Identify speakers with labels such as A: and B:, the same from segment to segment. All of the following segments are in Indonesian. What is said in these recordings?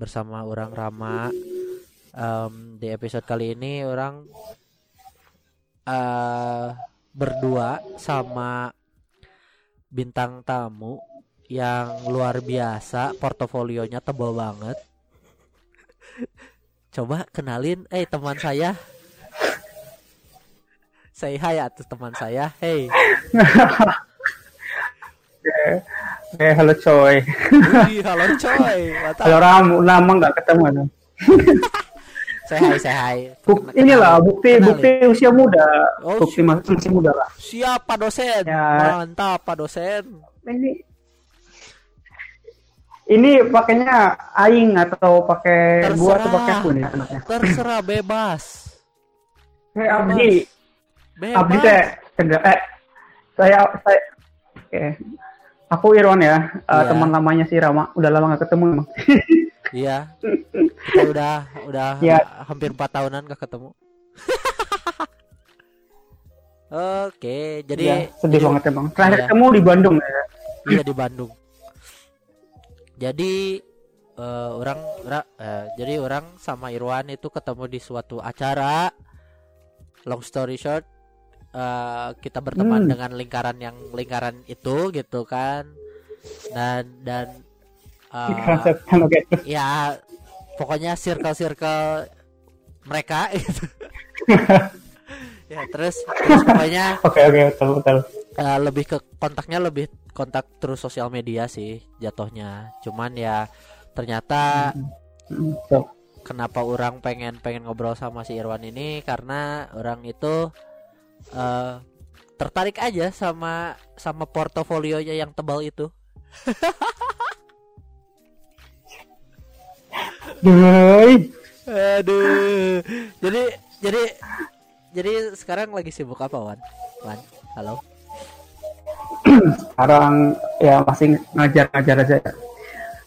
A: bersama orang Rama. Em, Di episode kali ini orang eh berdua sama bintang tamu yang luar biasa portofolionya tebal banget. Coba kenalin eh teman saya. Say hi atuh teman saya. Hey
B: Eh, halo coy.
A: Halo coy.
B: Halo Ram, lama nggak ketemu. nih.
A: Say hi, say hi.
B: Buk,
A: Kenalin.
B: inilah bukti
A: Kenalin.
B: bukti usia muda.
A: Oh,
B: bukti mas- masih muda lah.
A: Siap Pak dosen.
B: Ya.
A: Mantap Pak dosen.
B: Ini ini pakainya aing atau pakai gua atau pakai aku nih anaknya.
A: Terserah bebas.
B: Eh, Abdi,
A: Bebas.
B: Abdi teh eh saya saya oke. Aku Irwan ya, eh,
A: Iya.
B: teman lamanya si Rama. Udah lama nggak ketemu emang.
A: Iya. Kita udah udah
B: Ya.
A: hampir 4 tahunan gak ketemu. Oke, jadi
B: Iya, sedih
A: jadi-
B: banget emang. Terakhir
A: Iya.
B: ketemu di Bandung ya.
A: Iya di Bandung. Jadi eh, orang ora- eh, jadi orang sama Irwan itu ketemu di suatu acara. Long story short, eh, kita berteman
B: Hmm.
A: dengan lingkaran yang lingkaran itu gitu kan. Dan dan
B: oke.
A: ya pokoknya circle-circle mereka gitu. ya terus terus pokoknya
B: Oke oke betul betul.
A: Eh, lebih ke kontaknya lebih kontak terus sosial media sih jatuhnya cuman ya ternyata
B: Hmm, betul.
A: kenapa orang pengen pengen ngobrol sama si Irwan ini karena orang itu eh tertarik aja sama sama portofolionya yang tebal itu
B: Duh,
A: aduh jadi jadi jadi sekarang lagi sibuk apa Wan Wan halo
B: sekarang ya masih ngajar-ngajar aja ya.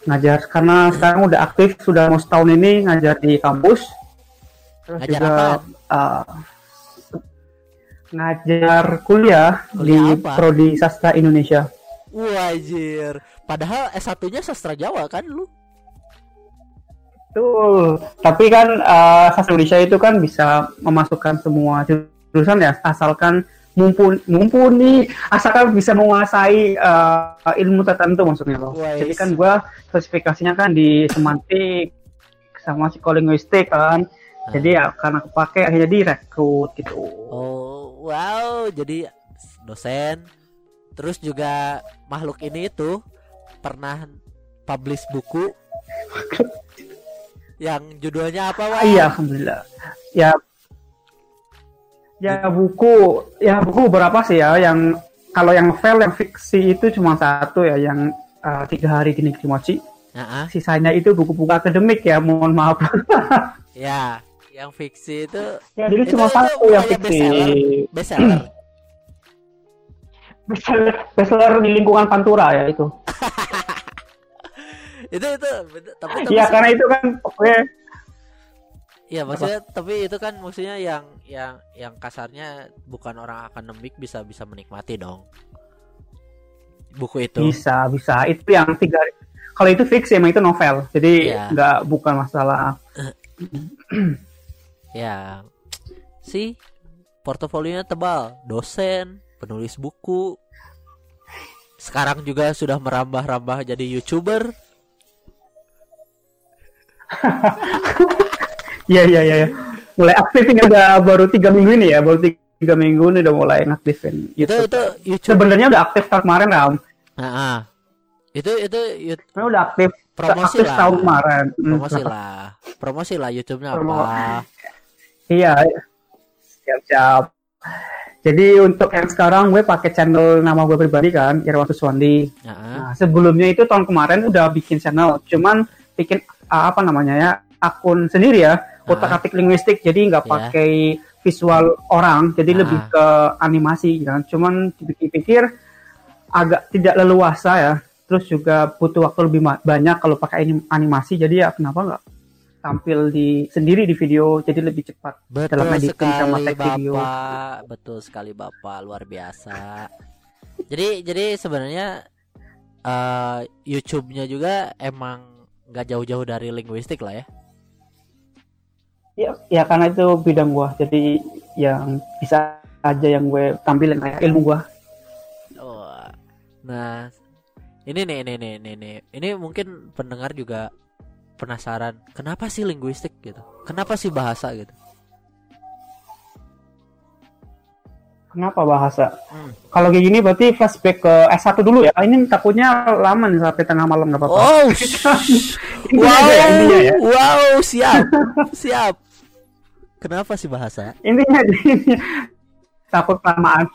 B: Ngajar karena sekarang udah aktif sudah mau setahun ini ngajar di kampus. Terus
A: Ngajar
B: juga
A: apaan?
B: uh, ngajar kuliah,
A: Kuliah
B: di
A: apa?
B: prodi sastra Indonesia.
A: Wajir padahal S1 nya sastra Jawa kan lu
B: Betul. Tapi kan uh, sastra Indonesia itu kan bisa memasukkan semua jurusan ya asalkan mumpun mumpuni asalkan bisa menguasai uh, ilmu tertentu maksudnya loh.
A: Wais.
B: Jadi kan gua spesifikasinya kan di semantik sama psikolinguistik kan. Jadi ya karena kepake akhirnya direkrut gitu.
A: Oh, wow. Jadi dosen terus juga makhluk ini itu pernah publish buku yang judulnya apa, Wan?
B: Ah, iya, alhamdulillah. Ya ya buku ya buku berapa sih ya yang kalau yang novel yang fiksi itu cuma satu ya yang uh, tiga hari di Negeri Mochi.
A: Nah, ah.
B: Sisanya itu buku-buku akademik ya, mohon maaf.
A: ya, yang fiksi itu
B: ya, jadi
A: Itu-
B: cuma
A: itu
B: satu yang fiksi.
A: bestseller.
B: Bestseller, bestseller di lingkungan Pantura ya itu.
A: itu itu tapi tapi
B: Iya, karena itu kan pokoknya
A: Iya maksudnya tapi itu kan maksudnya yang yang yang kasarnya bukan orang akademik bisa bisa menikmati dong buku itu.
B: bisa, bisa. Itu yang tiga. Kalau itu fiksi emang itu novel. Jadi
A: Iya.
B: nggak bukan masalah
A: Ya, si portofolionya tebal, dosen, penulis buku. Sekarang juga sudah merambah-rambah jadi youtuber.
B: Iya iya iya. iya. Mulai aktif ini udah baru tiga minggu ini ya, baru tiga, minggu ini udah mulai ngaktifin.
A: Itu
B: YouTube.
A: itu YouTube.
B: Sebenarnya udah aktif tahun kemarin Ram.
A: Nah, ah. itu itu you-
B: Sebenarnya udah aktif
A: promosi
B: aktif
A: lah.
B: tahun kemarin. Hmm.
A: Promosi lah. Promosi lah YouTube-nya apa?
B: Iya. Siap siap. Jadi untuk yang sekarang gue pakai channel nama gue pribadi kan, Irwan Suswandi.
A: Ah.
B: Nah, sebelumnya itu tahun kemarin udah bikin channel, cuman bikin uh, apa namanya ya akun sendiri ya otak
A: Ah.
B: atik linguistik jadi nggak
A: Ya.
B: pakai visual orang jadi
A: Ah.
B: lebih ke animasi kan cuman dipikir-pikir agak tidak leluasa ya terus juga butuh waktu lebih banyak kalau pakai anim- animasi jadi ya kenapa nggak tampil di sendiri di video jadi lebih cepat
A: Betul
B: editing sama
A: sekali
B: tag video.
A: Betul sekali Bapak, luar biasa. jadi jadi sebenarnya eh, YouTube-nya juga emang nggak jauh-jauh dari linguistik lah ya.
B: ya ya karena itu bidang gua jadi yang bisa aja yang gue tampilin kayak ilmu gua
A: Wah. Nah, ini nih, ini nih, ini nih. Ini mungkin pendengar juga penasaran, kenapa sih linguistik gitu? Kenapa sih bahasa gitu?
B: Kenapa bahasa?
A: Hmm.
B: Kalau kayak gini berarti flashback ke S1 dulu ya. Ini takutnya lama nih sampai tengah malam nggak apa-apa.
A: Oh,
B: Intinya aja ya, intinya ya.
A: wow, siap, siap. Kenapa sih bahasa?
B: Intinya ini takut kelamaan.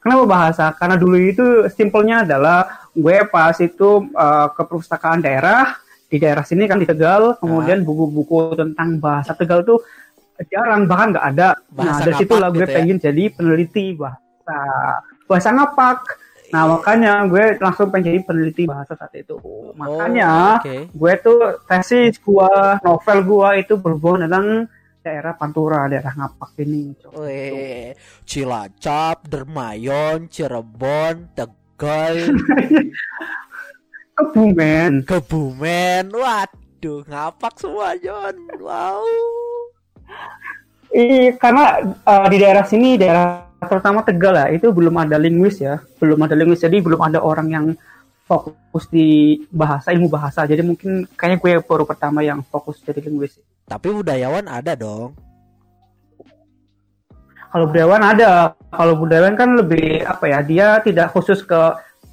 B: Kenapa bahasa? Karena dulu itu simpelnya adalah gue pas itu eh, ke perpustakaan daerah di daerah sini kan di Tegal, kemudian buku-buku tentang bahasa Tegal tuh jarang bahkan nggak ada. nah
A: Bahasa
B: dari situ lah
A: ngapak
B: gue
A: gitu ya?
B: pengen jadi peneliti bahasa bahasa ngapak. Nah makanya gue langsung pengen jadi peneliti bahasa saat itu. Makanya
A: Oh, oke.
B: gue tuh tesis gua novel gua itu berhubungan dengan daerah Pantura daerah Ngapak ini
A: Weh, Cilacap, Dermayon, Cirebon, Tegal,
B: Kebumen
A: Kebumen. Waduh, ngapak semua John. Wow.
B: Iya, karena eh, di daerah sini daerah terutama Tegal ya itu belum ada linguis ya belum ada linguis jadi belum ada orang yang fokus di bahasa ilmu bahasa jadi mungkin kayaknya gue baru pertama yang fokus jadi linguis
A: Tapi budayawan ada dong.
B: kalau budayawan ada kalau budayawan kan lebih apa ya dia tidak khusus ke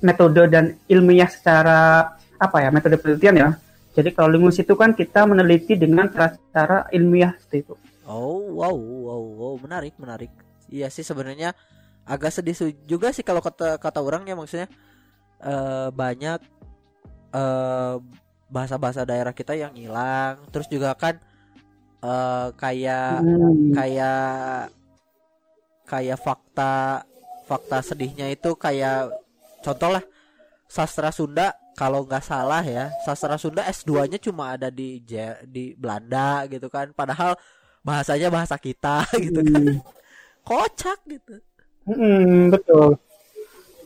B: metode dan ilmiah secara apa ya metode penelitian ya jadi kalau linguis itu kan kita meneliti dengan cara-cara ilmiah seperti itu
A: Oh, wow, wow, wow, menarik, menarik. Iya sih sebenarnya agak sedih juga sih kalau kata kata orang ya maksudnya eh banyak eh bahasa-bahasa daerah kita yang hilang. Terus juga kan eh kayak
B: Hmm.
A: kayak kayak fakta fakta sedihnya itu kayak contoh lah sastra Sunda kalau nggak salah ya sastra Sunda S2-nya cuma ada di di Belanda gitu kan padahal bahasanya bahasa kita gitu kan
B: Hmm.
A: kocak gitu
B: Hmm, betul.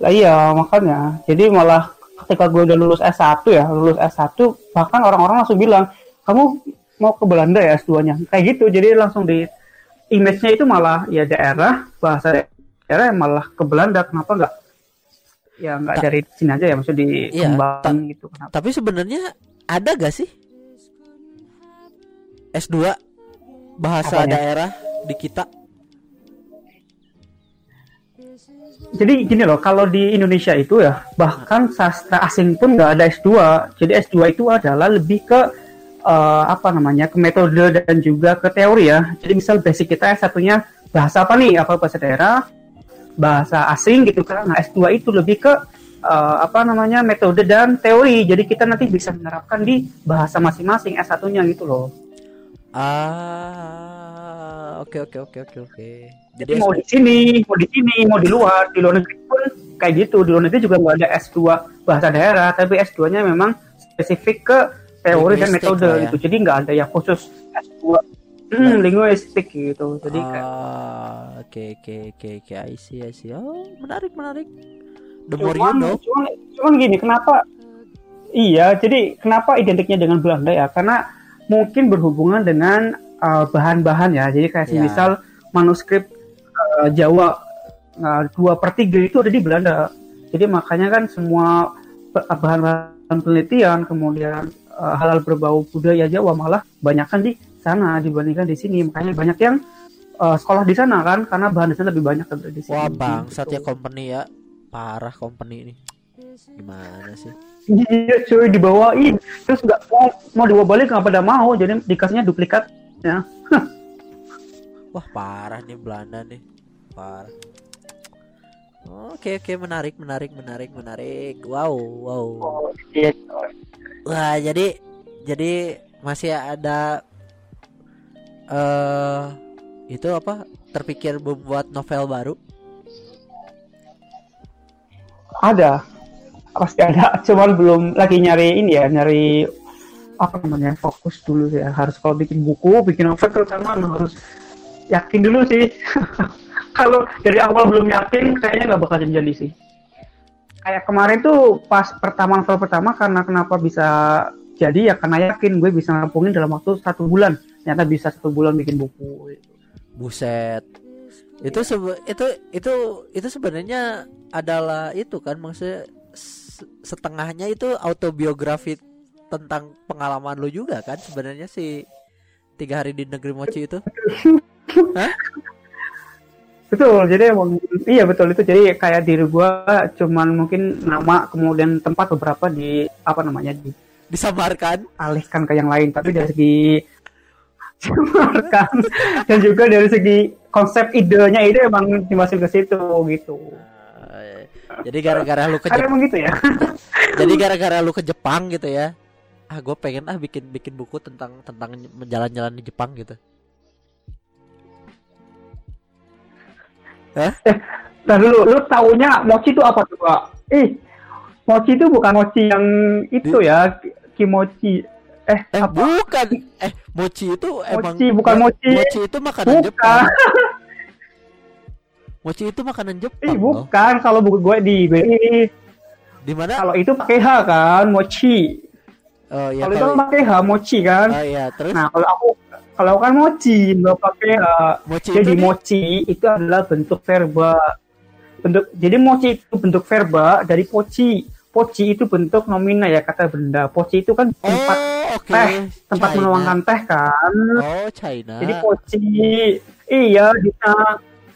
B: Lah iya, makanya. Jadi malah ketika gue udah lulus S1 ya, lulus S1, bahkan orang-orang langsung bilang, kamu mau ke Belanda ya S2-nya? Kayak gitu, jadi langsung di image-nya itu malah ya daerah, bahasa daerah yang malah ke Belanda. Kenapa nggak ya nggak dari sini aja ya, maksudnya
A: Iya,
B: dikembangin gitu. Kenapa?
A: tapi sebenarnya ada gak sih S2 bahasa
B: Apanya?
A: daerah di kita
B: Jadi gini loh, kalau di Indonesia itu ya, bahkan sastra asing pun nggak ada S2. Jadi S2 itu adalah lebih ke eh, apa namanya, ke metode dan juga ke teori ya. Jadi misal basic kita S1-nya bahasa apa nih? Apa bahasa daerah, bahasa asing gitu kan. Nah, S2 itu lebih ke eh, apa namanya, metode dan teori. Jadi kita nanti bisa menerapkan di bahasa masing-masing S1-nya gitu loh.
A: ah oke oke oke oke oke
B: Jadi mau di sini, mau di sini, mau di luar, di luar negeri pun kayak gitu. Di luar negeri juga nggak ada S2 bahasa daerah, tapi S2-nya memang spesifik ke teori dan metode
A: ya.
B: gitu. Jadi nggak ada yang khusus S2 hmm, linguistik gitu. Jadi kayak
A: Ah, oke oke oke oke I see I see. Oh, menarik menarik. The more you
B: cuman,
A: know.
B: cuman, cuman gini, kenapa? Iya, jadi kenapa identiknya dengan Belanda ya? Karena mungkin berhubungan dengan uh, bahan-bahan ya. Jadi kayak
A: Ya.
B: misal manuskrip uh, Jawa uh, dua per tiga itu ada di Belanda. Jadi makanya kan semua pe- bahan-bahan penelitian kemudian uh, hal-hal berbau budaya Jawa malah banyak kan di sana dibandingkan di sini. Makanya banyak yang uh, sekolah di sana kan karena bahan di sana lebih banyak daripada di sini.
A: Wah,
B: Gitu.
A: ya company ya. Parah company ini. Gimana sih?
B: Iya cuy dibawain terus nggak mau mau dibawa balik nggak pada mau jadi dikasihnya duplikat ya
A: Wah, parah nih Belanda nih. Parah. Oke oke menarik menarik menarik menarik. Wow wow.
B: iya
A: Wah jadi jadi masih ada eh itu apa terpikir membuat novel baru
B: Ada, pasti ada. Cuman belum lagi nyari ini ya, nyari apa namanya fokus dulu ya. Harus kalau bikin buku, bikin novel terutama harus yakin dulu sih. kalau dari awal belum yakin, kayaknya nggak bakal jadi sih. Kayak kemarin tuh pas pertama novel pertama karena kenapa bisa jadi ya karena yakin gue bisa ngampungin dalam waktu satu bulan. Ternyata bisa satu bulan bikin buku.
A: Buset. Itu sebe- itu itu itu sebenarnya adalah itu kan maksudnya setengahnya itu autobiografi tentang pengalaman lu juga kan sebenarnya si tiga hari di negeri mochi itu.
B: Betul, jadi emang iya betul itu. Jadi kayak diri gua cuman mungkin nama kemudian tempat beberapa di apa namanya
A: disamarkan.
B: dialihkan ke yang lain. Tapi dari segi disamarkan dan juga dari segi konsep idenya itu emang dimasukin ke situ gitu.
A: Eh, jadi gara-gara lu ke
B: Karena
A: Jep-
B: emang gitu ya.
A: jadi gara-gara lu ke Jepang gitu ya ah gue pengen ah bikin bikin buku tentang tentang jalan-jalan di Jepang gitu
B: Nah dulu, lu taunya mochi itu apa tuh? Eh, mochi itu bukan mochi yang itu ya, kimochi. Eh,
A: eh
B: apa?
A: bukan eh mochi itu emang
B: Mochi, bukan mochi.
A: mochi itu makanan
B: Bukan.
A: Jepang mochi itu makanan Jepang
B: Eh,
A: loh.
B: bukan. Kalau buku gue di
A: di mana
B: kalau itu pakai H kan, mochi.
A: oh ya
B: kalau itu pakai H, mochi kan.
A: oh iya terus
B: Nah, kalau aku kalau kan mochi, nggak pakai H.
A: mochi
B: Jadi
A: itu nih,
B: mochi itu adalah bentuk verba. Bentuk jadi mochi itu bentuk verba dari poci. Poci itu bentuk nomina ya kata benda. Poci itu kan tempat
A: oh oke
B: teh, tempat
A: China.
B: menuangkan teh kan.
A: oh China
B: Jadi poci. Iya, bisa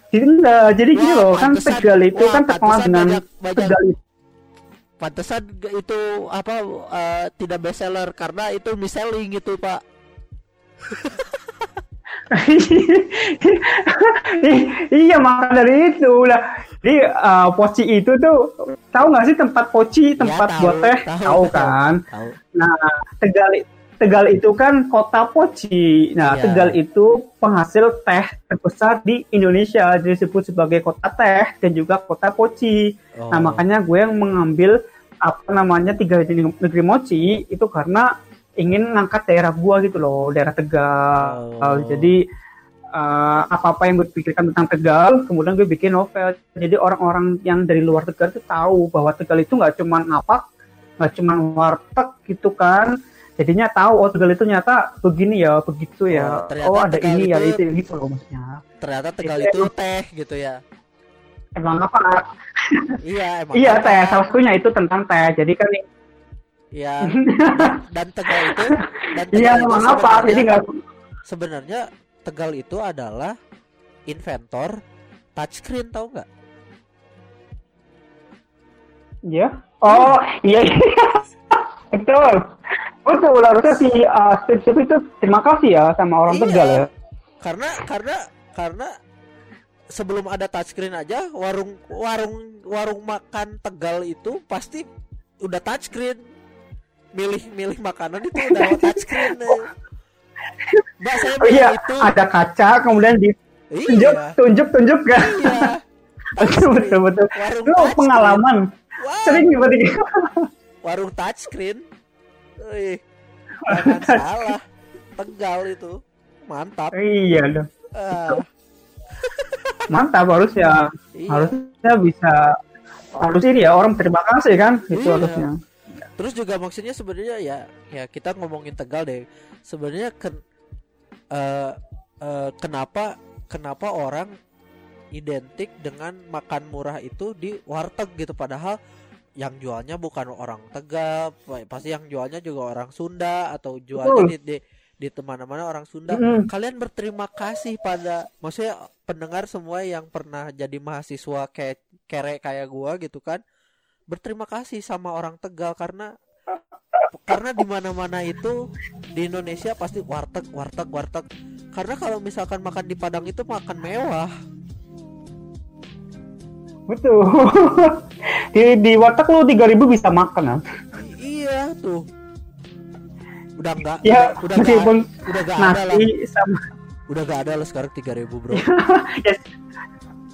B: jadi enggak. Jadi gini
A: Wah,
B: loh, kan Tegal itu
A: wah,
B: kan terkenal dengan Tegal itu.
A: pantesan itu apa eh, tidak best seller karena itu mis-selling gitu pak
B: iya maka dari itu lah. Di uh, poci itu tuh tahu nggak sih tempat poci tempat
A: Ya,
B: buat
A: tahu,
B: teh?
A: tahu,
B: tahu kan?
A: tahu.
B: Nah tegal tegal itu kan kota poci. Nah
A: Iya.
B: tegal itu penghasil teh terbesar di Indonesia disebut sebagai kota teh dan juga kota poci.
A: Oh.
B: nah makanya gue yang mengambil apa namanya tiga negeri mochi itu karena ingin ngangkat daerah gua gitu loh daerah Tegal.
A: Oh.
B: jadi eh, apa-apa yang gue pikirkan tentang Tegal kemudian gue bikin novel. Jadi orang-orang yang dari luar Tegal itu tahu bahwa Tegal itu nggak cuma ngapak nggak cuma warteg gitu kan. Jadinya tahu oh Tegal itu nyata begini ya begitu ya.
A: Oh,
B: oh ada
A: Tegal
B: ini ya
A: itu-
B: itu gitu loh maksudnya.
A: ternyata Tegal
B: Itu
A: itu teh gitu ya.
B: Emang apa?
A: Iya emang
B: iya
A: apa?
B: teh salah satunya itu tentang teh. Jadi kan
A: Iya. Dan, Tegal itu dan Tegal
B: iya
A: itu
B: emang apa
A: sebenarnya-
B: jadi nggak
A: sebenarnya Tegal itu adalah inventor touchscreen tahu nggak?
B: Iya. Oh, iya. iya. Betul. Betul. Harusnya si uh, Steve Jobs itu terima kasih ya sama orang
A: Iya.
B: Tegal ya.
A: Karena karena karena sebelum ada touchscreen aja warung warung warung makan Tegal itu pasti udah touchscreen. Milih-milih makanan itu udah touchscreen. eh. Mbak saya
B: Oh iya,
A: itu.
B: ada kaca kemudian ditunjuk,
A: Iya.
B: tunjuk, tunjuk kan.
A: Iya.
B: betul, betul, betul.
A: Warung
B: Lu pengalaman
A: Wah,
B: sering berarti.
A: warung touchscreen. Wih, jangan salah. Tegal itu. Mantap.
B: iya dong.
A: Ah,
B: Mantap harusnya.
A: iya.
B: Harusnya bisa harus ini ya orang terima kasih kan itu
A: Iya.
B: harusnya.
A: Terus juga maksudnya sebenarnya ya ya kita ngomongin Tegal deh. Sebenarnya ken eh eh, kenapa kenapa orang identik dengan makan murah itu di warteg gitu padahal yang jualnya bukan orang Tegal, pa- pasti yang jualnya juga orang Sunda atau jualnya di di di mana-mana orang Sunda.
B: Mm.
A: Kalian berterima kasih pada maksudnya pendengar semua yang pernah jadi mahasiswa kayak kere kayak gua gitu kan. Berterima kasih sama orang Tegal karena karena di mana-mana itu di Indonesia pasti warteg, warteg, warteg. Karena kalau misalkan makan di Padang itu makan mewah.
B: Betul. di di warteg lu 3000 bisa makan ya.
A: I- iya tuh. udah enggak
B: ya
A: udah, udah udah enggak ada lah
B: sama
A: udah enggak ada lah sekarang 3000 bro
B: ya,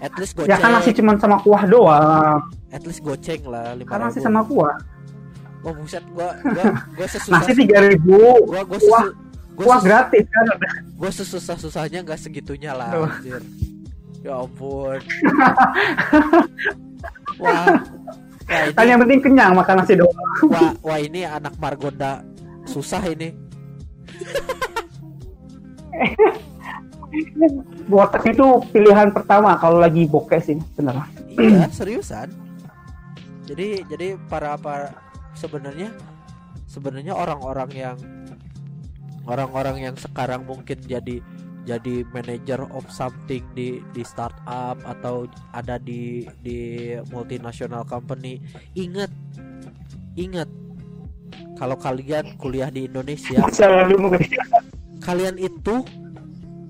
A: at least
B: ya kan nasi
A: goceng.
B: cuma sama kuah doang.
A: At least goceng lah lima
B: kan nasi sama kuah.
A: Oh buset gua gua gua sesusah.
B: Nasi tiga ribu.
A: Gua gua
B: kuah
A: gua
B: kuah gratis kan?
A: gua sesusah susahnya nggak segitunya lah anjir. Ya ampun. Wah. Wah
B: kan
A: ini,
B: yang penting kenyang makan nasi doang.
A: Wah, wah ini anak Margonda. Susah ini
B: Botak itu pilihan pertama kalau lagi bokeh sih bener.
A: Iya seriusan. Jadi jadi para para sebenarnya sebenarnya orang-orang yang orang-orang yang sekarang mungkin jadi jadi manager of something di di startup atau ada di di multinational company ingat ingat. Kalau kalian kuliah di Indonesia kalian itu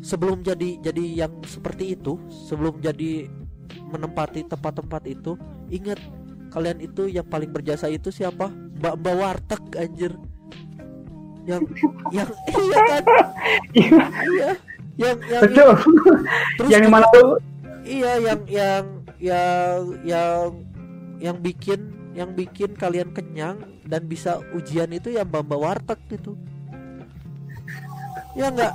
A: sebelum jadi jadi yang seperti itu sebelum jadi menempati tempat-tempat itu ingat kalian itu yang paling berjasa itu siapa? Mbak mbak warteg anjir. Yang yang iya kan? Iya yang yang
B: betul.
A: Terus
B: yang mana tuh
A: iya yang yang yang yang yang bikin yang bikin kalian kenyang dan bisa ujian itu ya mbak mbak warteg itu ya enggak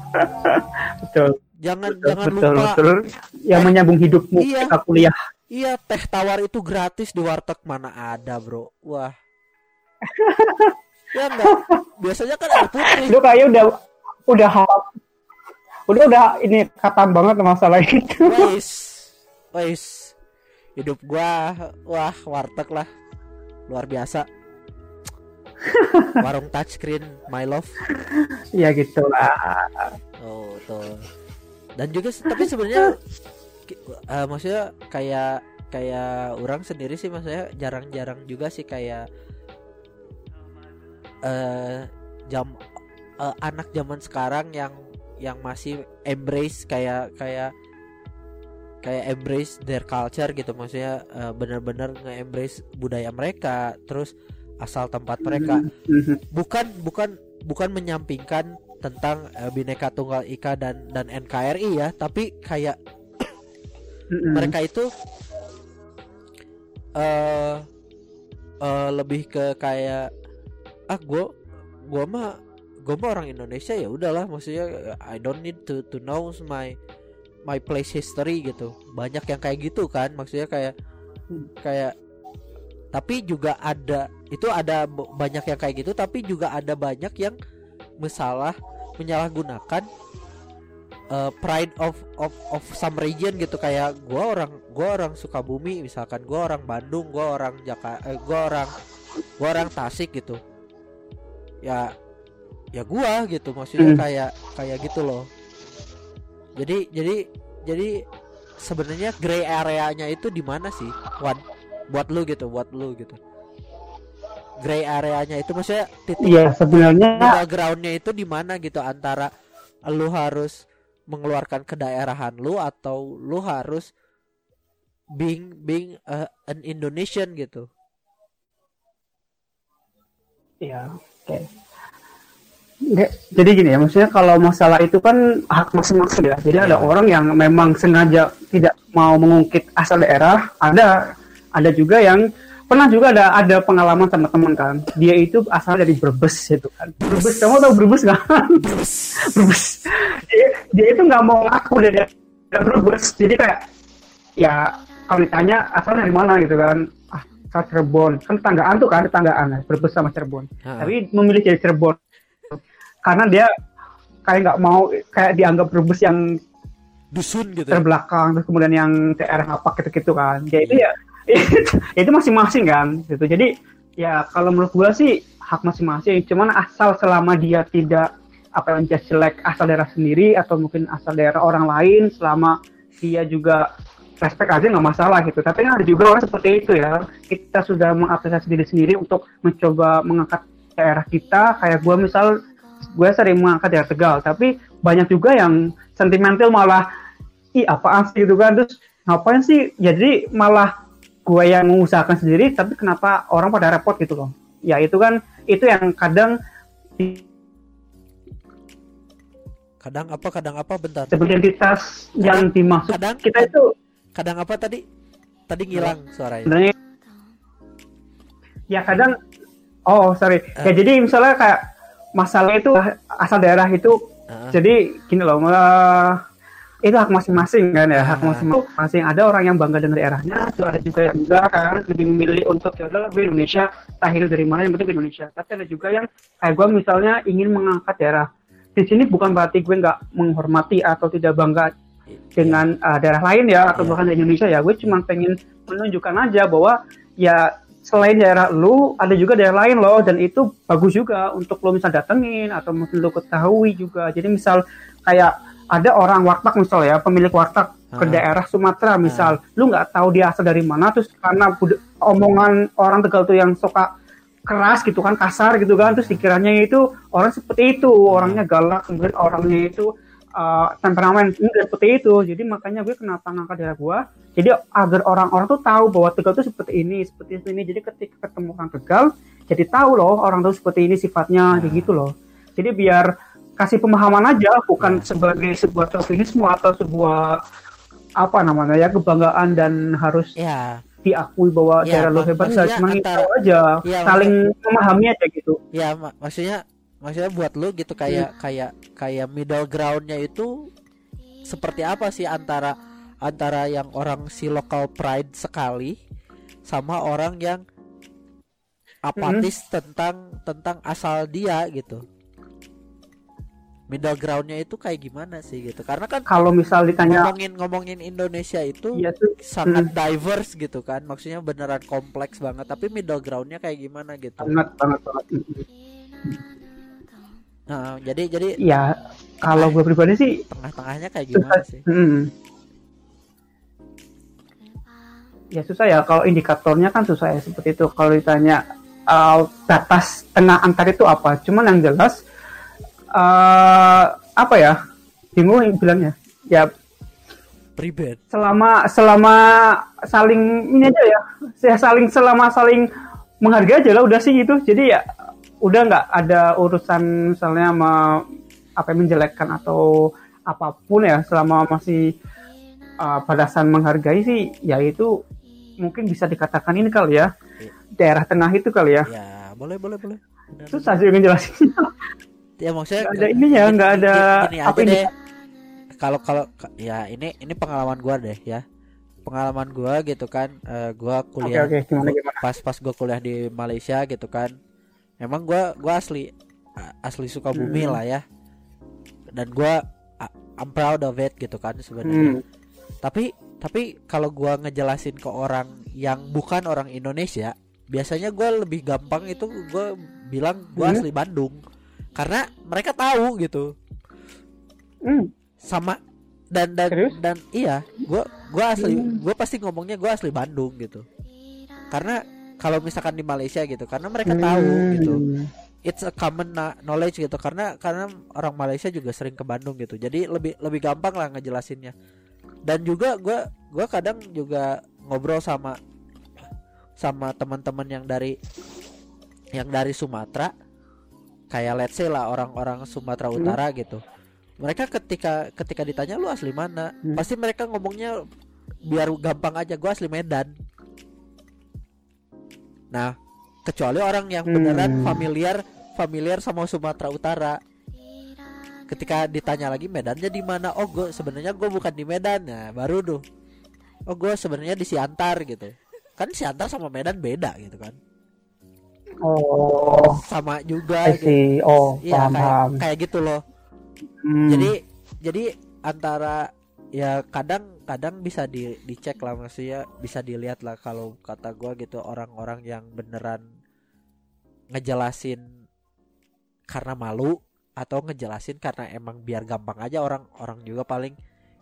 B: betul.
A: Jangan
B: betul
A: jangan
B: betul,
A: lupa
B: betul. yang menyambung hidupmu
A: Iya.
B: ketika kuliah.
A: Iya teh tawar itu gratis di warteg. Mana ada bro. Wah. Ya enggak biasanya kan air putih
B: lu kayaknya udah udah udah udah ini katam banget masalah itu.
A: Wais. Wais. Hidup gua wah warteg lah. Luar biasa warung touchscreen my love.
B: Ya gitu lah.
A: Oh tuh dan juga tapi sebenarnya eh, maksudnya kayak kayak orang sendiri sih maksudnya jarang-jarang juga sih kayak eh jam eh, anak zaman sekarang yang yang masih embrace kayak kayak kayak embrace their culture gitu. Maksudnya eh, benar-benar nge-embrace budaya mereka. Terus asal tempat mereka. Bukan bukan bukan menyampingkan tentang eh, bineka tunggal ika dan dan NKRI ya tapi kayak mereka itu eh eh, lebih ke kayak ah gue gue mah gue mah orang Indonesia ya udahlah maksudnya I don't need to to know my my place history gitu. Banyak yang kayak gitu kan maksudnya kayak kayak tapi juga ada itu ada banyak yang kayak gitu tapi juga ada banyak yang masalah menyalahgunakan uh, pride of of of some region gitu. Kayak gua orang gua orang Sukabumi misalkan gua orang Bandung gua orang Jakarta eh, gua orang gua orang Tasik gitu. Ya ya gua gitu maksudnya
B: Hmm.
A: kayak kayak gitu loh. Jadi jadi jadi sebenarnya gray areanya itu di mana sih? Wan buat lu gitu buat lu gitu gray areanya itu maksudnya titik
B: Iya sebenarnya
A: middle groundnya itu di mana gitu antara lu harus mengeluarkan kedaerahan lu atau lu harus being being a- an Indonesian gitu
B: Iya, oke. Nggak, Jadi gini ya, maksudnya kalau masalah itu kan hak masing-masing ya. Jadi ada
A: Iya.
B: orang yang memang sengaja tidak mau mengungkit asal daerah, ada ada juga yang pernah juga ada ada pengalaman sama teman kan. Dia itu asal dari Brebes itu kan. Brebes, kamu tahu Brebes nggak? Brebes. Dia, dia itu nggak mau ngaku dia dari Brebes. Jadi kayak ya kalau ditanya asal dari mana gitu kan. Ah, asal Cirebon. Kan tetanggaan tuh kan, tetanggaan Brebes sama Cirebon
A: Ha.
B: tapi memilih jadi Cirebon karena dia kayak nggak mau kayak dianggap Brebes yang
A: dusun gitu
B: terbelakang terus kemudian yang daerah apa gitu-gitu kan ya itu ya itu masing-masing kan gitu. Jadi ya kalau menurut gua sih hak masing-masing. Cuman asal selama dia tidak apa yang just jelek asal daerah sendiri atau mungkin asal daerah orang lain selama dia juga respect aja nggak masalah gitu. Tapi kan ada juga orang seperti itu ya. Kita sudah mengapresiasi diri sendiri untuk mencoba mengangkat daerah kita. Kayak gua misal gue sering mengangkat daerah Tegal tapi banyak juga yang sentimental malah ih apaan sih? gitu kan. Terus ngapain sih? Jadi malah gue yang mengusahakan sendiri tapi kenapa orang pada repot gitu loh. Ya itu kan itu yang kadang
A: kadang apa kadang apa bentar.
B: Sebagai entitas yang dimaksud
A: kadang
B: kita itu
A: kadang apa tadi? Tadi ngilang suaranya.
B: Sebenarnya ya kadang oh sorry.
A: Eh.
B: ya jadi misalnya kayak masalah itu asal daerah itu
A: Heeh.
B: jadi gini loh malah itu hak masing-masing kan ya hak
A: Ah.
B: masing-masing. Ada orang yang bangga dengan daerahnya ada juga yang enggak kan. Lebih memilih untuk ya udah gue Indonesia lahir dari mana yang penting Indonesia. Tapi ada juga yang kayak gue misalnya ingin mengangkat daerah. Di sini bukan berarti gue nggak menghormati atau tidak bangga dengan uh, daerah lain ya atau
A: Iya.
B: bahkan di Indonesia ya. Gue cuma pengen menunjukkan aja bahwa ya selain daerah lu ada juga daerah lain loh. Dan itu bagus juga untuk lo misal datengin atau mungkin lo ketahui juga. Jadi misal kayak ada orang warteg misal ya pemilik warteg ke
A: Ah.
B: daerah Sumatera misal lu nggak tahu dia asal dari mana? Terus karena omongan orang Tegal tuh yang suka keras gitu kan kasar gitu kan terus dikiranya itu orang seperti itu orangnya galak kemudian orangnya itu uh, temperamen enggak seperti itu. Jadi makanya gue kenapa ngangkat daerah gue jadi agar orang-orang tuh tahu bahwa Tegal tuh seperti ini seperti ini jadi ketika ketemu orang Tegal jadi tahu loh orang tuh seperti ini sifatnya kayak gitu loh. Jadi biar kasih pemahaman aja bukan sebagai sebuah chauvinisme atau sebuah apa namanya ya kebanggaan dan harus
A: ya.
B: diakui bahwa
A: Ya,
B: daerah lo hebat enggak cuma tahu aja
A: Iya,
B: saling memahami aja gitu.
A: Ya mak- maksudnya maksudnya buat lu gitu kayak kayak kayak middle groundnya itu seperti apa sih antara antara yang orang si local pride sekali sama orang yang apatis tentang tentang asal dia gitu middle groundnya itu kayak gimana sih gitu. Karena kan
B: kalau misal ditanya
A: ngomongin ngomongin Indonesia itu
B: tuh.
A: sangat diverse gitu kan. Maksudnya beneran kompleks banget tapi middle groundnya kayak gimana gitu.
B: Banget banget banget.
A: Nah jadi jadi
B: ya kalau gue pribadi sih
A: tengah-tengahnya kayak
B: susah.
A: gimana sih?
B: Hmm. ya susah ya kalau indikatornya kan susah ya seperti itu. Kalau ditanya uh, batas tengah antar itu apa? Cuman yang jelas uh, apa ya? Bingung yang bilangnya. Ya.
A: Pribad
B: selama selama saling ini aja ya. Saya saling selama saling menghargai aja lah udah sih gitu. Jadi ya udah nggak ada urusan misalnya sama apa yang menjelekkan atau apa pun ya. Selama masih uh, batasan menghargai sih ya itu mungkin bisa dikatakan ini kali ya.
A: Iya.
B: daerah tengah itu kali ya.
A: Ya boleh boleh boleh. Benar,
B: susah sih ngejelasin
A: ya maksudnya
B: nggak ada ininya
A: gini-
B: nggak ada
A: gini
B: apa ini?
A: deh. Kalau kalau ya ini ini pengalaman gua deh ya. Pengalaman gua gitu kan eh, gua kuliah
B: oke gimana
A: gua-
B: gimana?
A: pas pas gua kuliah di Malaysia gitu kan. Memang gua gua asli asli Sukabumi
B: Hmm.
A: lah ya. Dan gua I'm proud of it gitu kan sebenarnya.
B: Hmm.
A: tapi tapi kalau gua ngejelasin ke orang yang bukan orang Indonesia biasanya gua lebih gampang itu gua bilang gua
B: Hmm.
A: asli Bandung karena mereka tahu gitu
B: Hmm.
A: sama dan dan
B: Serius?
A: dan iya gua gua asli
B: Hmm.
A: gua pasti ngomongnya gua asli Bandung gitu karena kalau misalkan di Malaysia gitu karena mereka tahu gitu
B: Hmm.
A: it's a common knowledge gitu karena karena orang Malaysia juga sering ke Bandung gitu jadi lebih lebih gampang lah ngejelasinnya dan juga gua gua kadang juga ngobrol sama sama teman-teman yang dari yang dari Sumatera kayak let's say lah orang-orang Sumatera
B: Hmm.
A: Utara gitu. Mereka ketika ketika ditanya lu asli mana?
B: Hmm.
A: pasti mereka ngomongnya biar gampang aja gua asli Medan. Nah kecuali orang yang beneran
B: Hmm.
A: familiar familiar sama Sumatera Utara. Ketika ditanya lagi Medannya di mana? Oh gue sebenarnya gue bukan di Medan. Nah baru tuh. Oh gue sebenarnya di Siantar gitu. Kan Siantar sama Medan beda gitu kan
B: oh
A: sama juga gitu.
B: oh paham
A: kayak
B: paham
A: kayak gitu loh
B: Hmm.
A: jadi jadi antara ya kadang kadang bisa di dicek lah maksudnya bisa dilihat lah kalau kata gua gitu orang-orang yang beneran ngejelasin karena malu atau ngejelasin karena emang biar gampang aja orang orang juga paling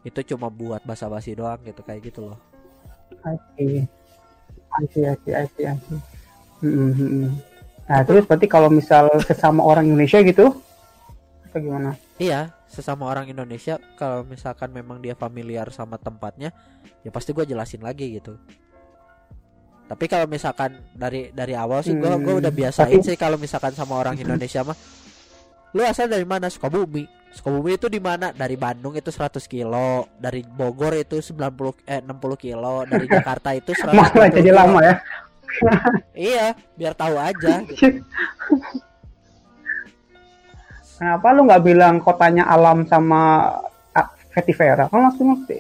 A: itu cuma buat basa-basi doang gitu kayak gitu loh
B: I see. I see, I see, I see, I see. Mm, mm, mm. Nah, terus berarti kalau misal sesama orang Indonesia gitu, atau gimana?
A: Iya, sesama orang Indonesia kalau misalkan memang dia familiar sama tempatnya, ya pasti gue jelasin lagi gitu. Tapi kalau misalkan dari dari awal sih gue
B: Hmm,
A: gua udah biasain
B: tapi-
A: sih kalau misalkan sama orang Indonesia mah, lu asal dari mana Sukabumi, Sukabumi itu di mana? Dari Bandung itu 100 kilo, dari Bogor itu 90 eh 60 kilo, dari Jakarta itu 100
B: Malah jadi lama ya.
A: Iya, biar tahu aja. gitu.
B: Kenapa lu nggak bilang kotanya alam sama Vetivera? Kan langsung ngerti.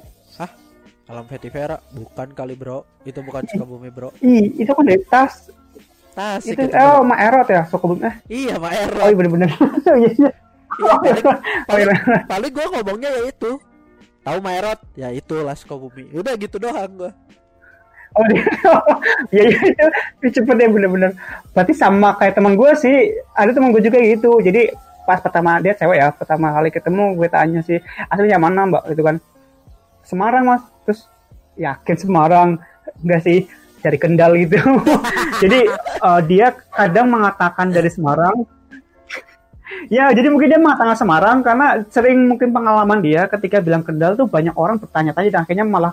A: Alam Vetivera bukan kali bro, itu bukan Sukabumi bro.
B: Ih, itu kan dari tas.
A: Tasik
B: Itu
A: itu,
B: oh,
A: bro.
B: Maerot ya, Sukabumi. Eh,
A: Iya, Mak Ero.
B: oh iya bener-bener. Iya, iya.
A: Iya, paling,
B: Oh,
A: paling,
B: iya.
A: paling gue ngomongnya ya itu. Tahu Maerot? Ya itu lah Sukabumi. Udah gitu doang gue.
B: Oh, dia- iya iya itu, itu cepet ya bener-bener. Berarti sama kayak teman gue sih. Ada teman gue juga gitu. Jadi pas pertama dia cewek ya, pertama kali ketemu gue tanya sih aslinya mana mbak gitu kan. Semarang mas. Terus yakin Semarang enggak sih dari Kendal gitu. jadi eh, dia kadang mengatakan dari Semarang. ya jadi mungkin dia mengatakan Semarang karena sering mungkin pengalaman dia ketika bilang Kendal tuh banyak orang bertanya-tanya dan akhirnya malah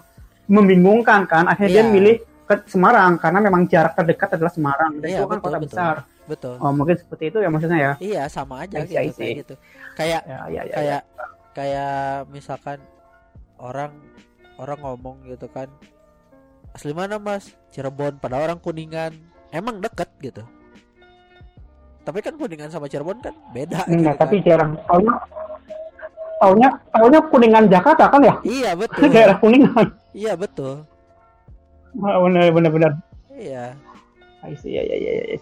B: membingungkan kan. Akhirnya dia
A: Iya.
B: milih ke Semarang karena memang jarak terdekat adalah Semarang. Dan
A: Iya,
B: itu kan
A: betul,
B: kota
A: betul.
B: besar.
A: Betul.
B: Oh, mungkin seperti itu ya maksudnya ya.
A: Iya, sama aja
B: I see,
A: gitu kayak
B: see.
A: gitu. Kayak
B: Ya, ya, ya.
A: kayak kayak misalkan orang orang ngomong gitu kan asli mana mas Cirebon pada orang kuningan emang deket gitu tapi kan kuningan sama Cirebon kan beda gitu
B: Enggak,
A: kan.
B: tapi jarang. Taunya taunya taunya Kuningan Jakarta kan ya?
A: iya betul
B: Daerah Kuningan.
A: iya betul
B: Bener bener bener.
A: iya
B: I see, ya ya ya ya.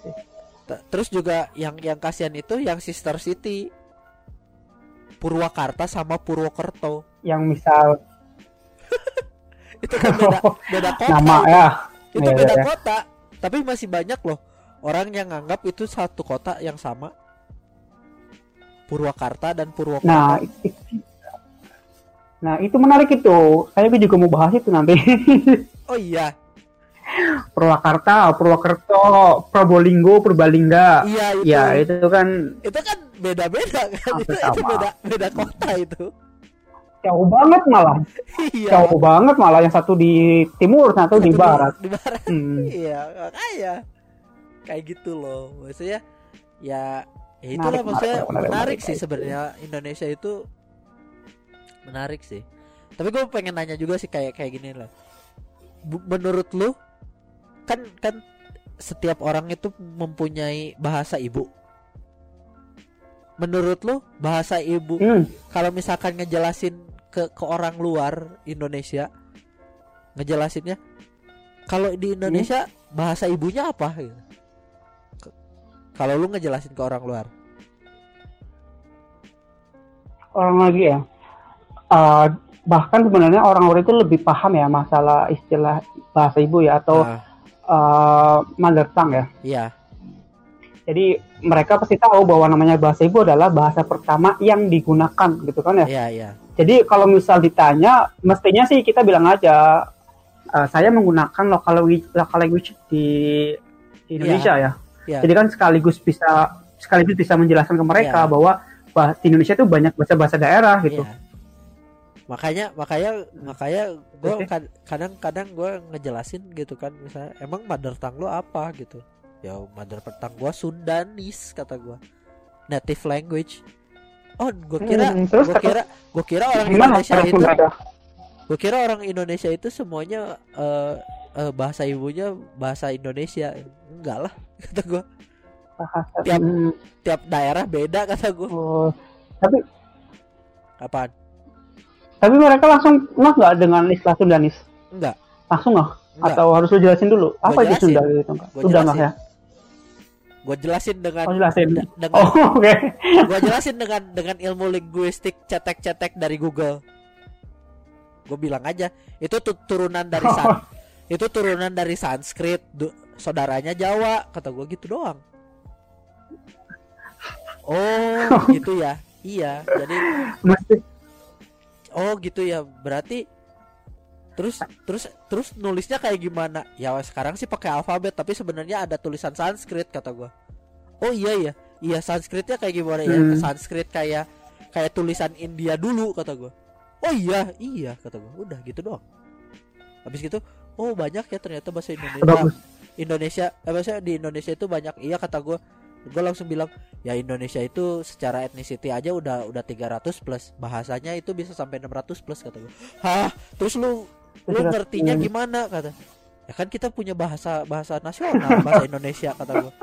A: Terus juga yang yang kasihan itu yang sister city Purwakarta sama Purwokerto
B: Yang misal
A: itu kan beda beda kota
B: nama ya.
A: itu
B: Iya,
A: beda
B: iya.
A: kota tapi masih banyak loh orang yang nganggap itu satu kota yang sama Purwakarta dan Purwokerto
B: Nah, nah itu menarik itu. Saya juga mau bahas itu nanti.
A: oh iya
B: Purwakarta, Purwokerto, Probolinggo, Purbalingga.
A: iya itu
B: Ya itu kan
A: itu kan beda-beda kan itu, itu beda beda kota itu
B: jauh banget malah.
A: iya
B: Jauh banget malah yang satu di timur, satu di
A: Satu
B: barat.
A: di barat
B: Hmm.
A: iya makanya kayak gitu loh maksudnya ya ya itulah
B: Menarik,
A: maksudnya
B: menarik, menarik,
A: menarik, sih sebenarnya. Indonesia itu menarik sih. Tapi gue pengen nanya juga sih kayak kayak gini loh. Bu- menurut lu kan kan setiap orang itu mempunyai bahasa ibu. Menurut lu bahasa ibu
B: Hmm.
A: kalau misalkan ngejelasin ke ke orang luar Indonesia ngejelasinnya kalau di Indonesia bahasa ibunya apa? gitu. Kalau lu ngejelasin ke orang luar
B: orang lagi ya. Eh, bahkan sebenarnya orang luar itu lebih paham ya masalah istilah bahasa ibu ya atau
A: Ah,
B: eh, mother tongue ya.
A: iya
B: Jadi mereka pasti tahu bahwa namanya bahasa ibu adalah bahasa pertama yang digunakan gitu kan ya.
A: iya iya
B: Jadi kalau misal ditanya, mestinya sih kita bilang aja, "Eh, saya menggunakan local language, local language di, di Indonesia ya.
A: Iya.
B: Jadi kan sekaligus bisa sekaligus bisa menjelaskan ke mereka
A: Iya.
B: bahwa bah- di Indonesia itu banyak bahasa-bahasa daerah gitu.
A: iya makanya makanya makanya gue kadang-kadang gue ngejelasin gitu kan misalnya emang mother tongue lu apa? gitu. Ya mother tongue gue Sundanis kata gue native language. Oh gue kira
B: Hmm, terus
A: gue kira gue kira orang Indonesia itu gue kira orang Indonesia itu semuanya eh, eh, bahasa ibunya bahasa Indonesia enggak lah kata gue tiap-
B: Hmm,
A: tiap daerah beda kata gue
B: oh. Tapi
A: apaan
B: tapi mereka langsung nah nggak dengan istilah Sundanis?
A: enggak
B: Langsung
A: enggak
B: Atau harus lu jelasin dulu? Apa itu
A: jelasin.
B: Sunda gitu?
A: Gua
B: ya?
A: gue jelasin dengan
B: Oh jelasin.
A: de- dengan
B: Oh oke.
A: gue jelasin dengan dengan ilmu linguistik cetek-cetek dari Google gue bilang aja itu turunan dari san itu turunan dari Sanskrit saudaranya Jawa. Kata gue gitu doang. Oh gitu ya? Iya jadi oh gitu ya. Berarti terus terus terus nulisnya kayak gimana? Ya sekarang sih pakai alfabet tapi sebenarnya ada tulisan Sanskrit kata gua. Oh iya ya iya Sanskritnya kayak gimana ya?
B: Hmm.
A: Sanskrit kayak kayak tulisan India dulu kata gua. Oh iya iya kata gua. Udah gitu doang. Habis gitu oh banyak ya ternyata bahasa Indonesia.
B: Bagus.
A: Indonesia eh, maksudnya di Indonesia itu banyak. Iya kata gua. Gue langsung bilang ya Indonesia itu secara ethnicity aja udah udah 300 plus. Bahasanya itu bisa sampai 600 plus kata gue hah? Terus lu lu ngertinya gimana? kata. Ya kan kita punya bahasa bahasa nasional bahasa Indonesia kata gue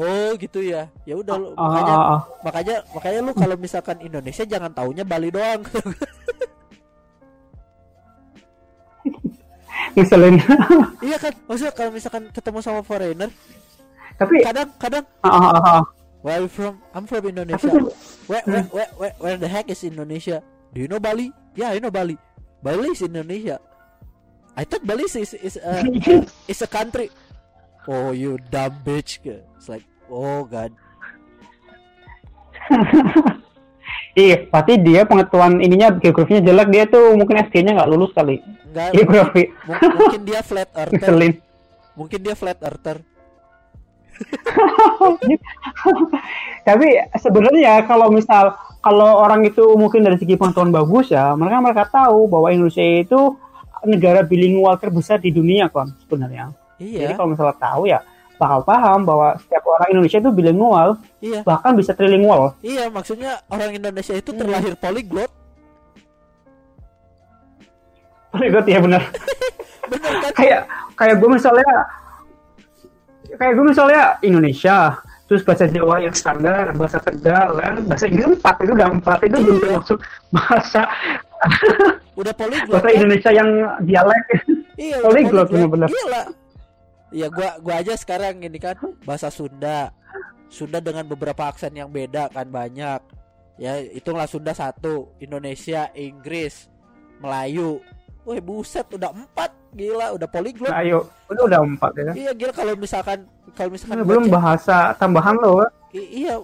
A: oh gitu ya. Ya udah lu
B: Ah,
A: makanya
B: ah, ah.
A: makanya makanya lu kalau misalkan Indonesia jangan taunya Bali doang
B: Ngeselin.
A: iya kan maksudnya kalau misalkan ketemu sama foreigner
B: Tapi
A: kadang kadang
B: ah, ah, ah, ah.
A: where are you from? I'm from Indonesia. Where, where, where, where, where the heck is Indonesia? Do you know Bali? Yeah I know Bali. Bali is Indonesia. I thought Bali is is a, is a country. Oh you dumb bitch. It's like oh god
B: Iya, berarti dia pengetahuan ininya geografinya jelek dia tuh mungkin SD-nya nggak lulus kali.
A: enggak
B: Geografi
A: mungkin, mungkin dia flat earther
B: ngeselin.
A: mungkin dia flat earther
B: Tapi sebenarnya kalau misal kalau orang itu mungkin dari segi pengetahuan bagus ya, mereka mereka tahu bahwa Indonesia itu negara bilingual terbesar di dunia kan sebenarnya. Jadi
A: iya
B: kalau misalnya tahu ya bakal paham bahwa setiap orang Indonesia itu bilingual,
A: iya
B: bahkan bisa trilingual.
A: iya maksudnya orang Indonesia itu terlahir polyglot
B: Ikut ya benar.
A: bener kan
B: kayak kayak gue misalnya kayak gue misalnya Indonesia terus bahasa Jawa yang standar bahasa Tegal kan bahasa Inggris empat itu udah empat itu belum termasuk bahasa
A: udah polyglot
B: bahasa
A: kan?
B: Indonesia yang dialek
A: Iya,
B: polyglot. bener-bener.
A: Gila. Iya, gua gua aja sekarang ini kan bahasa Sunda. Sunda dengan beberapa aksen yang beda kan banyak. Ya, hitunglah Sunda satu, Indonesia, Inggris, Melayu. Wah, buset udah empat. Gila, udah polyglot.
B: nah, ayo itu udah empat ya
A: Iya, gila kalau misalkan kalau misalkan gua
B: belum bahasa tambahan loh
A: I- iya.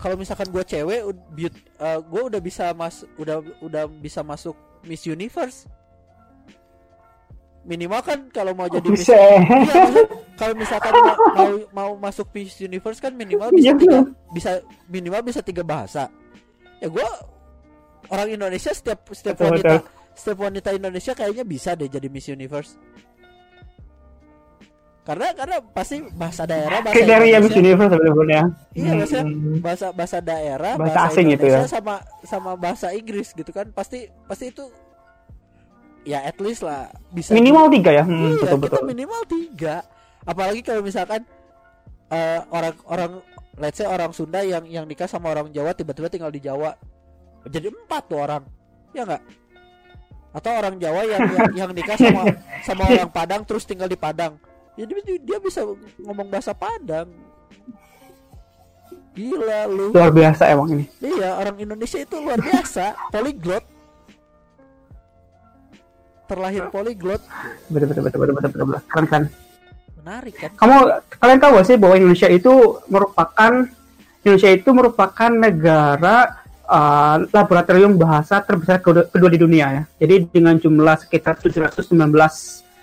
A: Kalau misalkan gua cewek, beaut- eh, gua udah bisa mas udah udah bisa masuk Miss Universe. Minimal kan kalau mau jadi Miss
B: bisa
A: maksud, kalau misalkan mau, mau mau masuk Miss Universe kan minimal bisa
B: Iya,
A: tiga, bisa minimal bisa tiga bahasa. Ya gua orang Indonesia setiap setiap
B: Betul,
A: wanita
B: betul.
A: setiap wanita Indonesia kayaknya bisa deh jadi Miss Universe. Karena karena pasti bahasa daerah bahasa
B: kriteria Miss
A: Indonesia-
B: Universe sebenarnya
A: Iya maksudnya
B: Hmm.
A: bahasa bahasa daerah
B: Bahasa asing itu
A: Indonesia
B: ya.
A: sama sama bahasa Inggris gitu kan pasti pasti itu ya at least lah bisa
B: minimal tiga ya
A: Iya,
B: hmm, betul
A: kita
B: betul
A: minimal tiga. Apalagi kalau misalkan eh, orang-orang let's say orang Sunda yang yang nikah sama orang Jawa tiba-tiba tinggal di Jawa. Jadi empat tuh orang. Ya enggak? Atau orang Jawa yang yang, yang nikah sama sama orang Padang terus tinggal di Padang. Jadi dia, dia bisa ngomong bahasa Padang. Gila lu.
B: luar biasa emang ini
A: Iya, orang Indonesia itu luar biasa, polyglot. Terlahir polyglot.
B: betul betul betul betul betul, betul, betul. keren kan
A: Menarik kan?
B: kamu kalian tahu gak sih bahwa Indonesia itu merupakan Indonesia itu merupakan negara uh, laboratorium bahasa terbesar kedua, kedua di dunia ya. Jadi dengan jumlah sekitar 719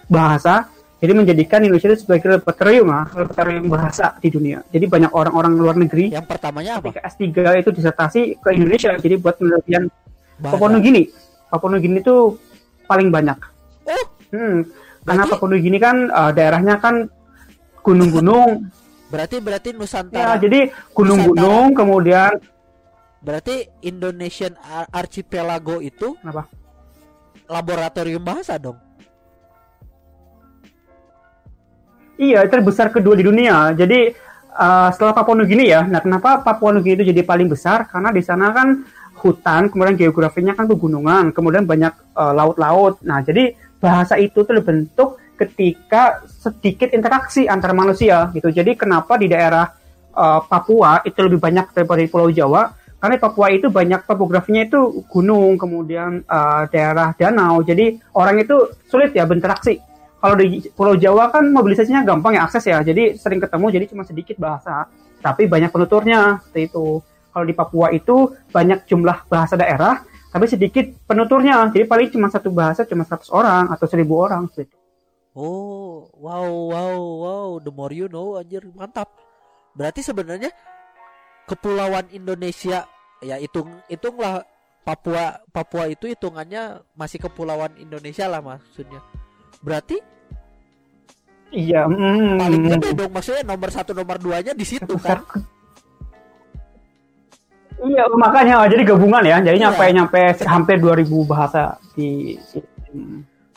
B: bahasa, jadi menjadikan Indonesia itu sebagai laboratorium lah, laboratorium bahasa di dunia. Jadi banyak orang-orang luar negeri
A: Yang pertamanya apa?
B: ketika S3 itu disertasi ke Indonesia, jadi buat penelitian Papua. Nugini. Papua Nugini itu paling banyak.
A: Oh,
B: Hmm, karena
A: Berarti-
B: Nugini kan uh, daerahnya kan gunung-gunung.
A: berarti berarti
B: ya,
A: Nusantara.
B: jadi gunung-gunung kemudian
A: Berarti Indonesian Ar- Archipelago itu
B: apa?
A: laboratorium bahasa dong.
B: Iya, terbesar kedua di dunia. Jadi uh, setelah Papua Nugini ya. Nah, kenapa Papua Nugini itu jadi paling besar? Karena di sana kan hutan, kemudian geografinya kan pegunungan, kemudian banyak uh, laut-laut. Nah, jadi bahasa itu tuh dibentuk ketika sedikit interaksi antar manusia gitu. Jadi kenapa di daerah uh, Papua itu lebih banyak daripada di Pulau Jawa? Karena Papua itu banyak topografinya itu gunung, kemudian uh, daerah danau. Jadi orang itu sulit ya berinteraksi kalau di Pulau Jawa kan mobilisasinya gampang ya akses ya, jadi sering ketemu jadi cuma sedikit bahasa, tapi banyak penuturnya seperti itu. Kalau di Papua itu banyak jumlah bahasa daerah, tapi sedikit penuturnya, jadi paling cuma satu bahasa cuma 100 orang atau 1000 orang seperti itu.
A: Oh, wow, wow, wow. The more you know, anjir mantap. Berarti sebenarnya kepulauan Indonesia ya hitung hitunglah Papua Papua itu hitungannya masih kepulauan Indonesia lah maksudnya. Berarti
B: Iya, mm,
A: paling gede dong maksudnya nomor satu nomor duanya di situ kan
B: Iya, makanya oh, jadi gabungan ya. Jadi
A: Iya.
B: nyampe nyampe hampir 2000 bahasa di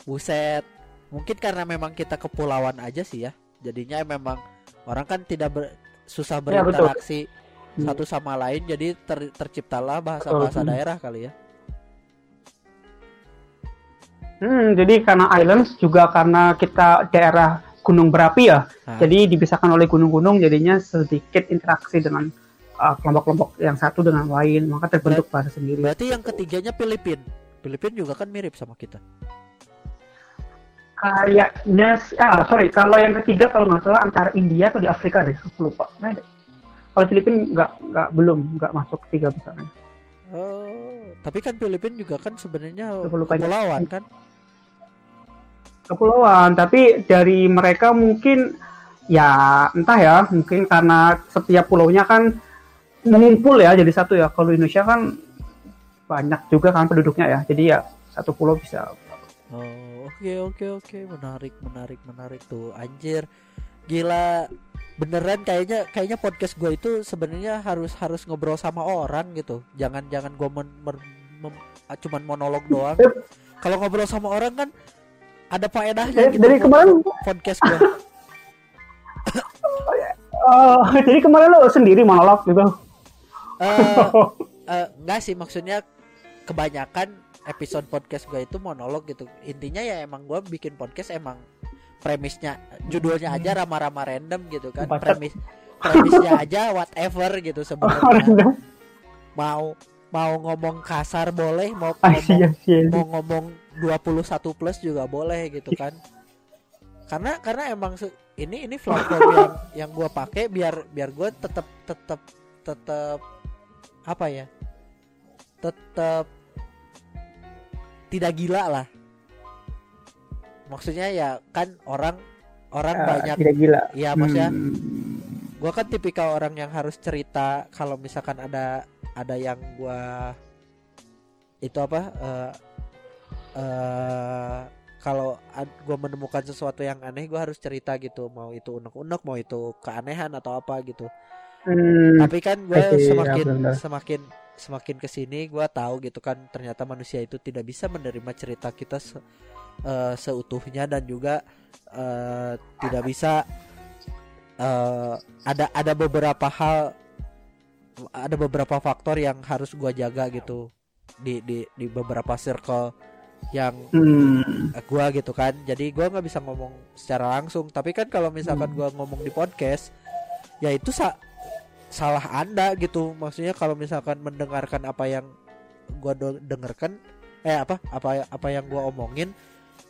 A: buset mungkin karena memang kita kepulauan aja sih ya jadinya memang orang kan tidak ber- susah
B: Iya, betul.
A: berinteraksi
B: Hmm.
A: satu sama lain jadi ter- terciptalah bahasa-bahasa
B: Betul.
A: daerah kali ya
B: Hmm, jadi karena islands juga karena kita daerah gunung berapi ya.
A: Nah.
B: Jadi dipisahkan oleh gunung-gunung jadinya sedikit interaksi dengan uh, kelompok-kelompok yang satu dengan lain, maka terbentuk bahasa sendiri.
A: berarti yang ketiganya Filipin Filipin juga kan mirip sama kita
B: Kayaknya ah sorry, kalau yang ketiga kalau nggak salah antara India atau di Afrika deh, aku lupa. Nah, kalau Filipina nggak nggak belum nggak masuk tiga besarnya.
A: oh tapi kan Filipin juga kan sebenarnya kepulauan kan
B: kepulauan tapi dari mereka mungkin ya entah ya mungkin karena setiap pulaunya kan mengumpul ya jadi satu ya kalau Indonesia kan banyak juga kan penduduknya ya jadi ya satu pulau bisa
A: Oh, oke oke oke, menarik menarik menarik tuh. Anjir. Gila. Beneran kayaknya kayaknya podcast gue itu sebenarnya harus harus ngobrol sama orang gitu. Jangan jangan gue men, men- mem- ah, cuman monolog doang. Kalau ngobrol sama orang kan ada faedahnya
B: dari,
A: gitu.
B: dari kemarin
A: podcast gue.
B: eh, jadi kemarin lo sendiri monolog gitu
A: Eh, eh, enggak sih maksudnya kebanyakan episode podcast gue itu monolog gitu. Intinya ya emang gue bikin podcast emang premisnya judulnya aja rama-rama random gitu kan. Premis premisnya aja whatever gitu sebenarnya. Mau mau ngomong kasar boleh, mau
B: Ah,
A: ngomong
B: iya, iya.
A: mau ngomong 21 plus juga boleh gitu kan. Karena karena emang ini ini platform yang yang gua pakai biar biar gue tetap tetap tetap apa ya? Tetap tidak gila lah. Maksudnya ya kan orang orang
B: Ah,
A: banyak
B: tidak gila
A: ya maksudnya
B: Hmm.
A: gua kan tipikal orang yang harus cerita kalau misalkan ada ada yang gua itu apa eh eh, kalau gua menemukan sesuatu yang aneh gua harus cerita gitu mau itu unek-unek mau itu keanehan atau apa gitu
B: Hmm,
A: tapi kan gue
B: I see, ya,
A: semakin semakin semakin ke sini gua tahu gitu kan ternyata manusia itu tidak bisa menerima cerita kita se- eh, seutuhnya dan juga eh, tidak bisa eh, ada ada beberapa hal ada beberapa faktor yang harus gua jaga gitu di di di beberapa circle yang
B: hmm.
A: gua gitu kan. Jadi gua nggak bisa ngomong secara langsung. Tapi kan kalau misalkan gua ngomong di podcast ya itu sa- salah anda gitu. Maksudnya kalau misalkan mendengarkan apa yang gua dengarkan eh apa apa apa yang gua omongin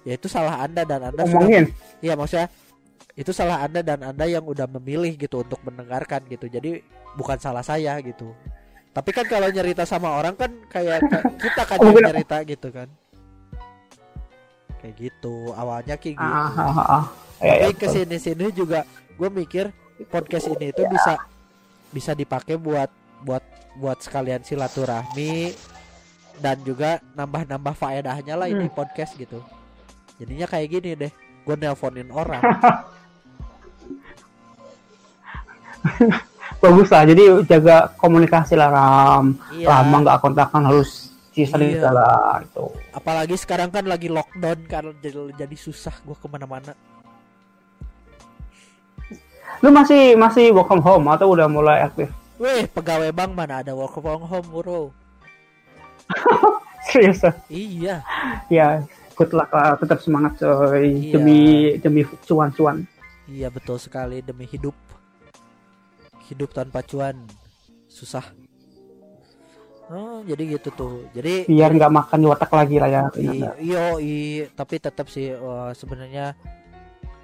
A: ya itu salah anda dan anda sudah
B: omongin?
A: Iya maksudnya itu salah anda dan anda yang udah memilih gitu untuk mendengarkan gitu. Jadi bukan salah saya gitu. Tapi kan kalau nyerita sama orang kan kayak kita kan
B: Mungkin-
A: nyerita gitu kan. Kayak gitu awalnya kayak gitu.
B: Ah, ah, ah, ah. Ya, ya,
A: tapi
B: ke
A: sini sini juga gue mikir podcast ini itu bisa bisa dipakai buat buat buat sekalian silaturahmi dan juga nambah-nambah faedahnya lah ini
B: Hmm.
A: podcast gitu. Jadinya kayak gini deh gue nelponin orang.
B: Bagus lah jadi jaga komunikasi lah ram.
A: Iya.
B: Lama nggak kontakan harus saling
A: Iya.
B: itu
A: apalagi sekarang kan lagi lockdown kan jadi, jadi susah gue ke mana-mana
B: lu masih masih work from home atau udah mulai aktif?
A: Weh pegawai bank mana ada work from home bro?
B: Serius ah?
A: iya.
B: Ya good luck lah tetap semangat coy.
A: Iya.
B: demi demi cuan-cuan.
A: Iya betul sekali demi hidup. Hidup tanpa cuan Susah. Oh jadi gitu tuh. Jadi
B: biar nggak makan di otak lagi lah ya.
A: I- Iyo i, Tapi tetap sih eh, sebenarnya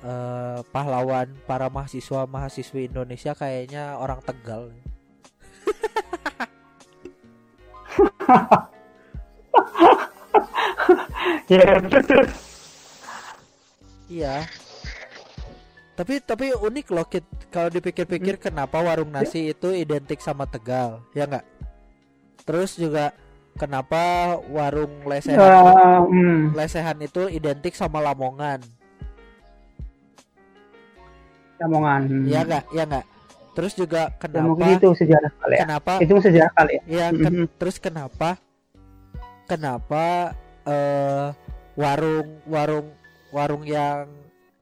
A: eh, Pahlawan para mahasiswa Mahasiswi Indonesia kayaknya orang Tegal
B: ya terus terus
A: Iya. Tapi tapi unik loh Kit. kalau dipikir-pikir kenapa warung nasi itu identik sama Tegal ya nggak? Terus juga kenapa warung lesehan
B: Eh, hmm.
A: lesehan itu identik sama Lamongan
B: Lamongan. Hmm.
A: ya nggak ya nggak terus juga
B: Ya, mungkin
A: kenapa
B: itu sejarah kali ya.
A: kenapa
B: Itu sejarah kali ya.
A: ya ken-
B: Mhm.
A: terus kenapa kenapa eh warung warung warung yang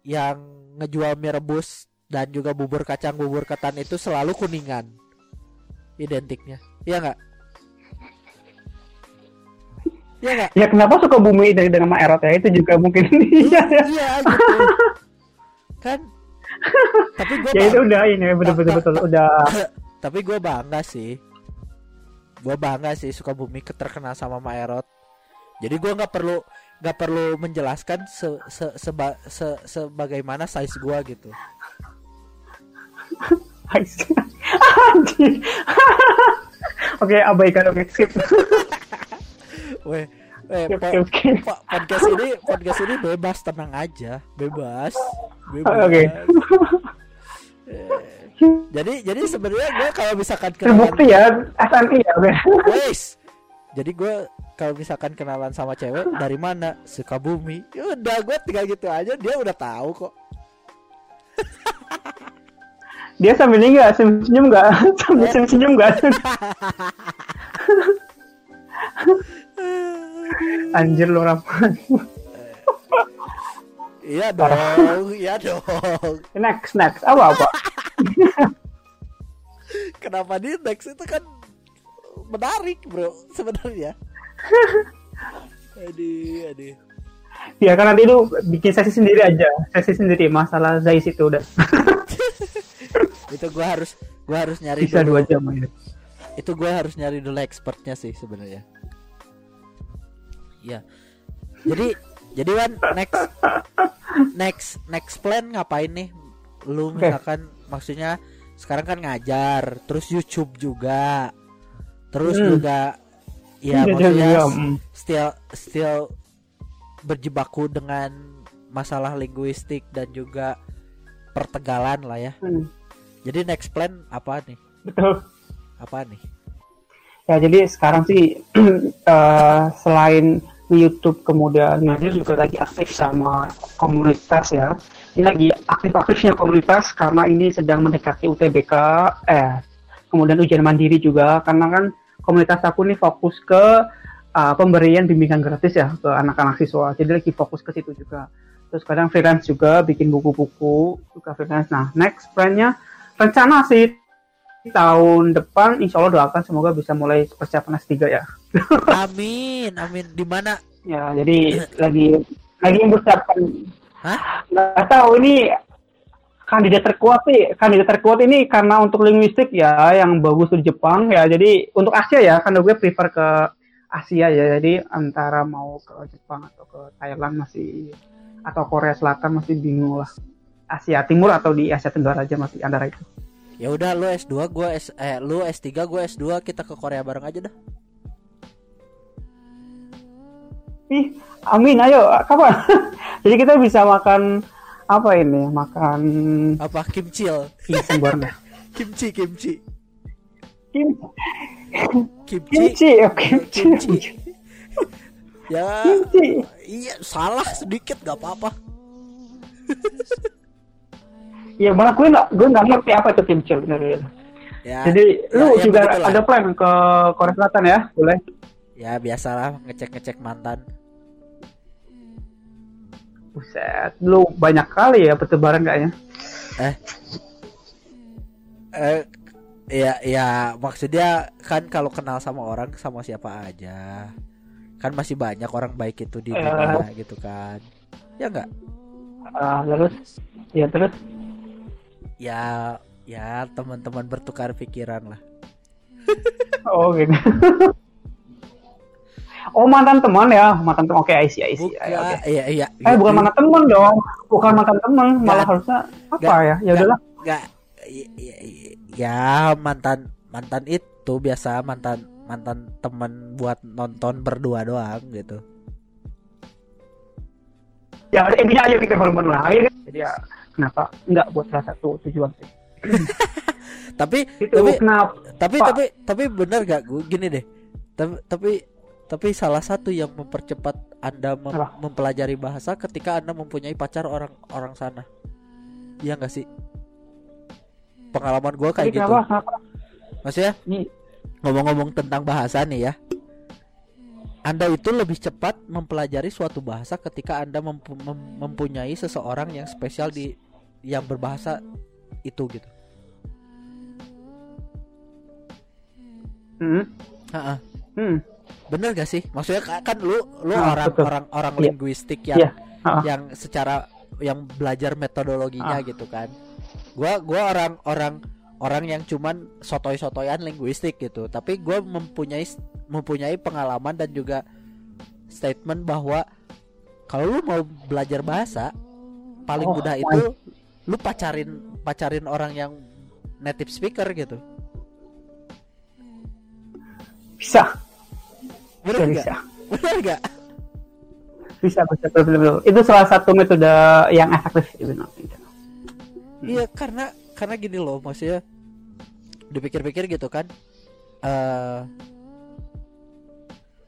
A: yang ngejual mie rebus dan juga bubur kacang bubur ketan itu selalu kuningan identiknya ya nggak ya nggak
B: Ya kenapa suka bumi dari dengan nama Erot ya itu juga mungkin iya ya.
A: iya gitu kan tapi gue
B: Ya itu udah ini betul betul udah.
A: Tapi gue bangga sih. Gue bangga sih suka bumi terkenal sama Maerot jadi gue nggak perlu nggak perlu menjelaskan se, se, seba- se- sebagaimana size gue gitu.
B: Oke, abaikan oke skip.
A: weh
B: Skip,
A: po-
B: skip, skip.
A: po- podcast ini podcast ini bebas tenang aja bebas bebas
B: Oke.
A: Eh, jadi jadi sebenarnya gue kalau misalkan kenalan
B: Terbukti ya SNI ya.
A: Wes. Jadi gue kalau misalkan kenalan sama cewek dari mana? Sukabumi. Ya udah gue tinggal gitu aja dia udah tahu kok.
B: Dia sambil ini enggak senyum enggak? Sambil senyum enggak? Anjir lu Rahman.
A: Iya dong, iya dong.
B: Next next apa apa?
A: Kenapa di next itu kan menarik bro sebenarnya. aduh, aduh.
B: Ya kan nanti lu bikin sesi sendiri aja, sesi sendiri masalah Zais itu udah
A: Itu gue harus gue harus nyari
B: bisa
A: dulu.
B: dua jam ya.
A: Itu gue harus nyari dulu expertnya sih sebenarnya. Iya. Jadi jadi Wan next next next plan ngapain nih? Lu misalkan maksudnya sekarang kan ngajar, terus YouTube juga. Terus
B: Hmm.
A: juga ya
B: Iya,
A: maksudnya
B: iya, mm.
A: still still berjibaku dengan masalah linguistik dan juga pertegalan lah ya.
B: Hmm,
A: Jadi next plan apa nih?
B: Betul.
A: Apa nih?
B: Ya jadi sekarang sih eh, selain YouTube kemudian Nadir juga lagi aktif sama komunitas ya. Ini lagi aktif-aktifnya komunitas karena ini sedang mendekati UTBK, eh kemudian ujian mandiri juga karena kan komunitas aku nih fokus ke eh, pemberian bimbingan gratis ya ke anak-anak siswa. Jadi lagi fokus ke situ juga. Terus kadang freelance juga bikin buku-buku juga freelance. Nah next plan-nya rencana sih tahun depan insya Allah doakan semoga bisa mulai persiapan S3 ya.
A: Amin, amin. Di mana?
B: Ya, jadi lagi lagi mempersiapkan.
A: Hah?
B: Nggak tahu ini kandidat terkuat sih, kandidat terkuat ini karena untuk linguistik ya yang bagus di Jepang ya. Jadi untuk Asia ya, karena gue prefer ke Asia ya. Jadi antara mau ke Jepang atau ke Thailand masih atau Korea Selatan masih bingung lah. Asia Timur atau di Asia Tenggara aja masih antara itu.
A: Ya udah lu S2, gua S eh lu S3, gua S2, kita ke Korea bareng aja dah.
B: Ih, amin, ayo, kapan? Jadi kita bisa makan apa ini? Makan
A: Apa kimchil?
B: goreng ya?
A: Kimchi, kimchi.
B: Kim-
A: Kimchi.
B: Kimchi, oh, kimchi.
A: Kimchi. Ya,
B: Kimchi.
A: iya salah sedikit gak apa-apa.
B: Ya malah gue nggak gue nggak ngerti apa itu kimchi bener
A: Ya.
B: Jadi
A: ya,
B: lu
A: ya
B: juga ada plan ke Korea Selatan ya? Boleh?
A: Ya biasalah ngecek-ngecek mantan.
B: Buset, lu banyak kali ya pertebaran kayaknya.
A: Eh ya ya maksudnya kan kalau kenal sama orang sama siapa aja. Kan masih banyak orang baik itu di
B: Eh.
A: dunia gitu kan. Ya enggak?
B: Ah, terus, ya terus.
A: Ya ya teman-teman bertukar pikiran lah.
B: Oh gitu. oh mantan teman ya, mantan teman. Oke.
A: Bukan,
B: Ayo, oke.
A: iya iya.
B: Eh bukan mantan teman dong, bukan mantan teman, malah
A: Nggak.
B: harusnya apa
A: Nggak.
B: ya? Ya udahlah.
A: Enggak ya, ya, mantan mantan itu biasa mantan mantan teman buat nonton berdua doang gitu.
B: Ya intinya ayo kita hormon lah. Ya kenapa nggak buat salah satu tujuan sih?
A: Tapi
B: Itu
A: tapi
B: kenapa?
A: tapi
B: Pak.
A: tapi tapi bener gak gue gini deh. Tapi tapi tapi salah satu yang mempercepat Anda mem-
B: Apa?
A: mempelajari bahasa ketika Anda mempunyai pacar orang orang sana. Iya gak sih? pengalaman gue kayak gitu
B: kenapa, kenapa?
A: maksudnya ngomong-ngomong tentang bahasa nih ya anda itu lebih cepat mempelajari suatu bahasa ketika Anda mempu- mem- mempunyai seseorang yang spesial di yang berbahasa itu gitu.
B: hmm,
A: Ha-ha.
B: hmm,
A: Bener gak sih? Maksudnya ka- kan lu lu
B: Ah,
A: orang
B: betul.
A: orang orang
B: Iya.
A: linguistik yang
B: Iya. Ah.
A: yang secara yang belajar metodologinya
B: Ah.
A: gitu kan. Gua gua orang orang orang yang cuman sotoy-sotoyan linguistik gitu. Tapi gua mempunyai mempunyai pengalaman dan juga statement bahwa kalau lu mau belajar bahasa paling
B: Oh,
A: mudah itu lu pacarin pacarin orang yang native speaker gitu.
B: bisa,
A: Bener
B: bisa, bisa,
A: Bener gak?
B: bisa, bisa, betul, betul, betul. Itu salah satu metode yang efektif.
A: Iya karena karena gini loh maksudnya dipikir-pikir gitu kan eh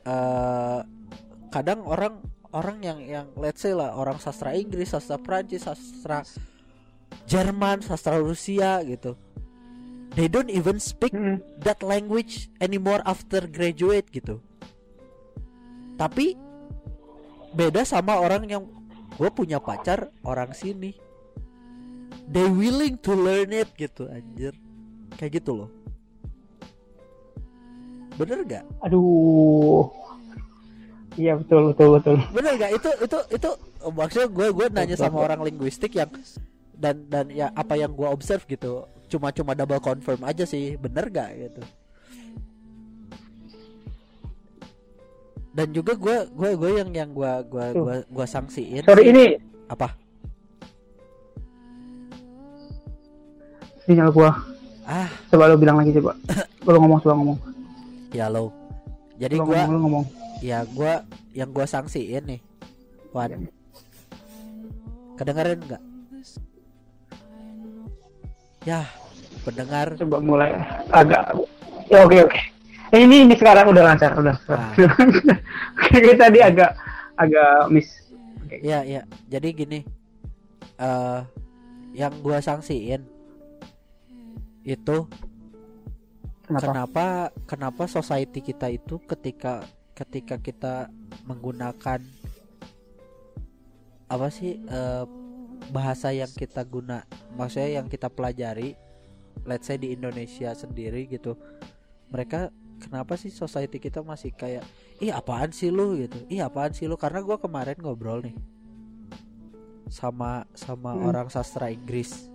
A: eh kadang orang orang yang yang let's say lah orang sastra Inggris, sastra Prancis, sastra Jerman, sastra Rusia gitu. They don't even speak
B: Hmm,
A: that language anymore after graduate gitu. Tapi beda sama orang yang gue punya pacar orang sini. They willing to learn it gitu anjir. Kayak gitu loh. Bener gak?
B: Aduh, iya betul, betul, betul.
A: Bener gak? Itu itu itu maksudnya gue gue nanya
B: Betul,
A: sama
B: betul.
A: orang linguistik yang dan dan ya apa yang gue observe gitu. Cuma cuma double confirm aja sih. Bener gak gitu. Dan juga gue gue gue yang yang gue gue gue gue sanksiin.
B: Sorry
A: sih-
B: ini
A: apa?
B: sinyal gua.
A: Ah,
B: Coba lu bilang lagi coba. Lu ngomong, coba ngomong.
A: ya lo. Jadi gue
B: ngomong, ngomong.
A: ya gua yang gua sanksiin nih Wan kedengeran nggak ya pendengar
B: Coba mulai agak. Ya oke oke. Eh, ini ini sekarang udah lancar, udah.
A: Ah.
B: Oke, tadi agak agak miss. Oke.
A: ya ya jadi gini eh yang gua sanksiin itu
B: Kenapa?
A: kenapa kenapa society kita itu ketika ketika kita menggunakan apa sih eh, bahasa yang kita guna maksudnya yang kita pelajari let's say di Indonesia sendiri gitu mereka kenapa sih society kita masih kayak ih apaan sih lu gitu ih apaan sih lu karena gua kemarin ngobrol nih sama sama
B: Hmm.
A: orang sastra Inggris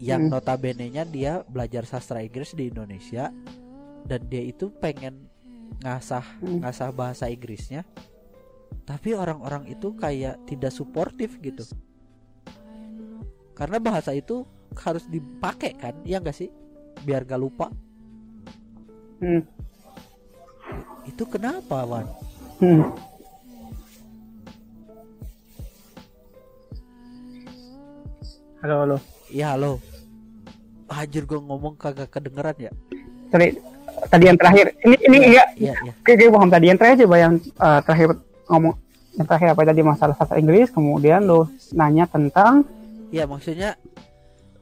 A: yang
B: Hmm.
A: notabene-nya dia belajar sastra Inggris di Indonesia dan dia itu pengen ngasah
B: Hmm.
A: ngasah bahasa Inggrisnya tapi orang-orang itu kayak tidak suportif gitu karena bahasa itu harus dipakai kan ya enggak sih biar gak lupa
B: Hmm.
A: itu kenapa Wan
B: Hmm. Halo, halo.
A: ya halo Anjir gue ngomong kagak kedengeran ya
B: Sorry, tadi yang terakhir. Ini ini enggak.
A: Iya iya
B: Oke, oke, paham tadi yang terakhir coba yang eh, terakhir ngomong yang terakhir apa tadi masalah bahasa Inggris, kemudian lo nanya tentang
A: Iya maksudnya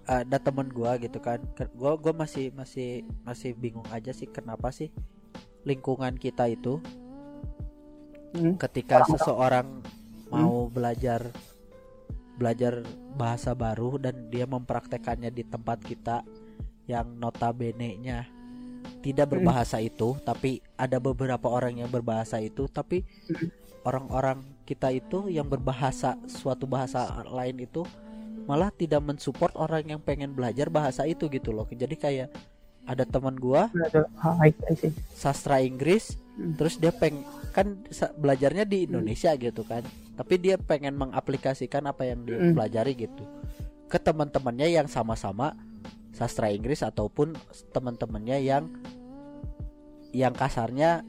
A: ada temen gua gitu kan Ke- gua gua masih masih masih bingung aja sih kenapa sih lingkungan kita itu
B: hmm,
A: ketika
B: Orang-orang.
A: seseorang mau belajar belajar bahasa baru dan dia mempraktekannya di tempat kita yang notabene-nya tidak
B: Hmm.
A: berbahasa itu tapi ada beberapa orang yang berbahasa itu tapi
B: Hmm.
A: Orang-orang kita itu yang berbahasa suatu bahasa lain itu malah tidak mensupport orang yang pengen belajar bahasa itu gitu loh jadi kayak ada teman gua
B: ah,
A: sastra Inggris
B: Hmm.
A: terus dia peng kan belajarnya di Indonesia gitu kan tapi dia pengen mengaplikasikan apa yang dia
B: Hmm.
A: pelajari gitu ke teman-temannya yang sama-sama sastra Inggris ataupun teman-temannya yang yang kasarnya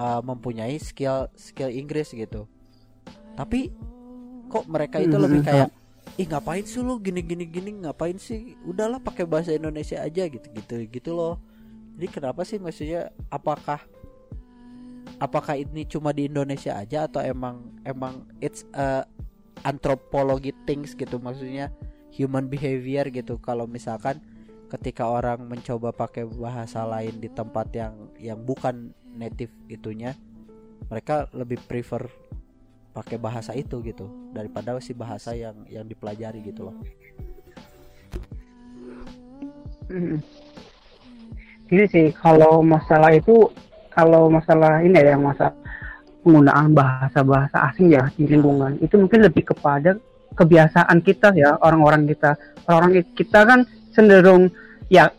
A: uh, mempunyai skill skill Inggris gitu. Tapi kok mereka itu
B: Hmm,
A: lebih
B: hmm,
A: kayak ih ngapain sih lu gini gini gini ngapain sih? Udahlah pakai bahasa Indonesia aja gitu gitu gitu loh. Jadi kenapa sih maksudnya apakah apakah ini cuma di Indonesia aja atau emang emang it's a anthropology things gitu? Maksudnya human behavior gitu. Kalau misalkan ketika orang mencoba pakai bahasa lain di tempat yang yang bukan native itunya mereka lebih prefer pakai bahasa itu gitu daripada si bahasa yang yang dipelajari gitu loh
B: Mm. Gini sih, kalau masalah itu, kalau masalah ini ya, masa penggunaan bahasa-bahasa asing ya di lingkungan, itu mungkin lebih kepada kebiasaan kita ya, orang-orang kita. Orang-orang kita kan cenderung, ya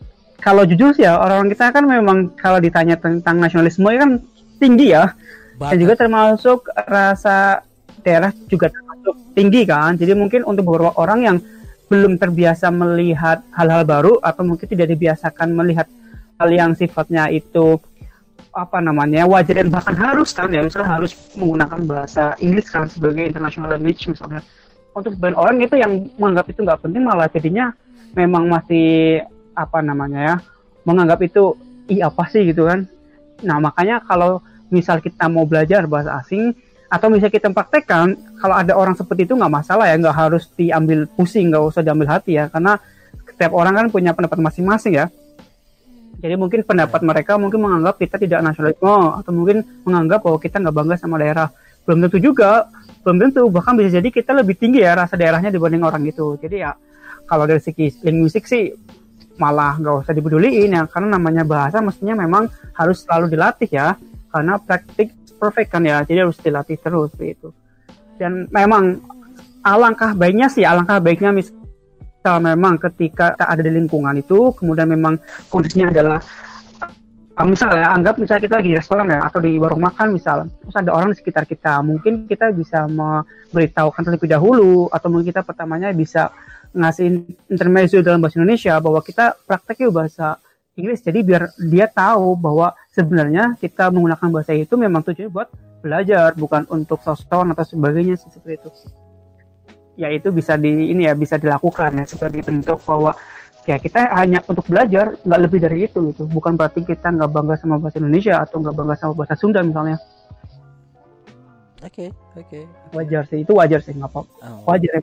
B: kalau jujur sih ya, orang-orang kita kan memang kalau ditanya tentang nasionalisme ya kan tinggi ya. Dan juga termasuk rasa daerah juga termasuk tinggi kan. Jadi mungkin untuk beberapa orang yang belum terbiasa melihat hal-hal baru atau mungkin tidak dibiasakan melihat hal yang sifatnya itu apa namanya wajar dan bahkan harus kan ya misalnya harus menggunakan bahasa Inggris kan sebagai international language misalnya untuk sebagian orang itu yang menganggap itu nggak penting malah jadinya memang masih apa namanya ya menganggap itu iya apa sih? gitu kan. Nah makanya kalau misal kita mau belajar bahasa asing atau misalnya kita praktekkan kalau ada orang seperti itu nggak masalah ya nggak harus diambil pusing nggak usah diambil hati ya karena setiap orang kan punya pendapat masing-masing ya. Jadi mungkin pendapat mereka mungkin menganggap kita tidak nasionalisme atau mungkin menganggap bahwa kita nggak bangga sama daerah. Belum tentu juga belum tentu bahkan bisa jadi kita lebih tinggi ya rasa daerahnya dibanding orang itu jadi ya kalau dari segi linguistik sih malah nggak usah dipeduliin ya. Karena namanya bahasa mestinya memang harus selalu dilatih ya. Karena praktik perfect kan ya. Jadi harus dilatih terus itu dan memang alangkah baiknya sih alangkah baiknya misal memang ketika kita ada di lingkungan itu kemudian memang kondisinya adalah uh, misalnya anggap misalnya kita lagi di restoran ya atau di warung makan misal terus ada orang di sekitar kita mungkin kita bisa memberitahukan terlebih dahulu atau mungkin kita pertamanya bisa ngasih intermezzo dalam bahasa Indonesia bahwa kita prakteknya bahasa Inggris. Jadi biar dia tahu bahwa sebenarnya kita menggunakan bahasa itu memang tujuannya buat belajar bukan untuk soston atau sebagainya seperti itu. Ya itu bisa di ini ya bisa dilakukan ya sebagai bentuk bahwa ya kita hanya untuk belajar nggak lebih dari itu gitu. Bukan berarti kita nggak bangga sama bahasa Indonesia atau nggak bangga sama bahasa Sunda misalnya.
A: Oke okay, oke. Okay.
B: wajar sih itu wajar sih nggak apa oh. wajar ya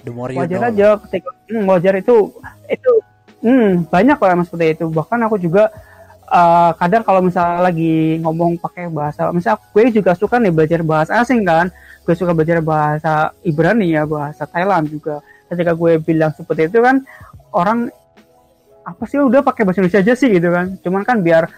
A: The more
B: wajar know. aja ketika hmm, wajar itu itu Hmm, banyak lah seperti itu. Bahkan aku juga uh, kadang kalau misalnya lagi ngomong pakai bahasa, misal gue juga suka nih belajar bahasa asing kan. Gue suka belajar bahasa Ibrani ya, bahasa Thailand juga. Ketika gue bilang seperti itu kan orang apa sih udah pakai bahasa Indonesia aja sih gitu kan. Cuman kan biar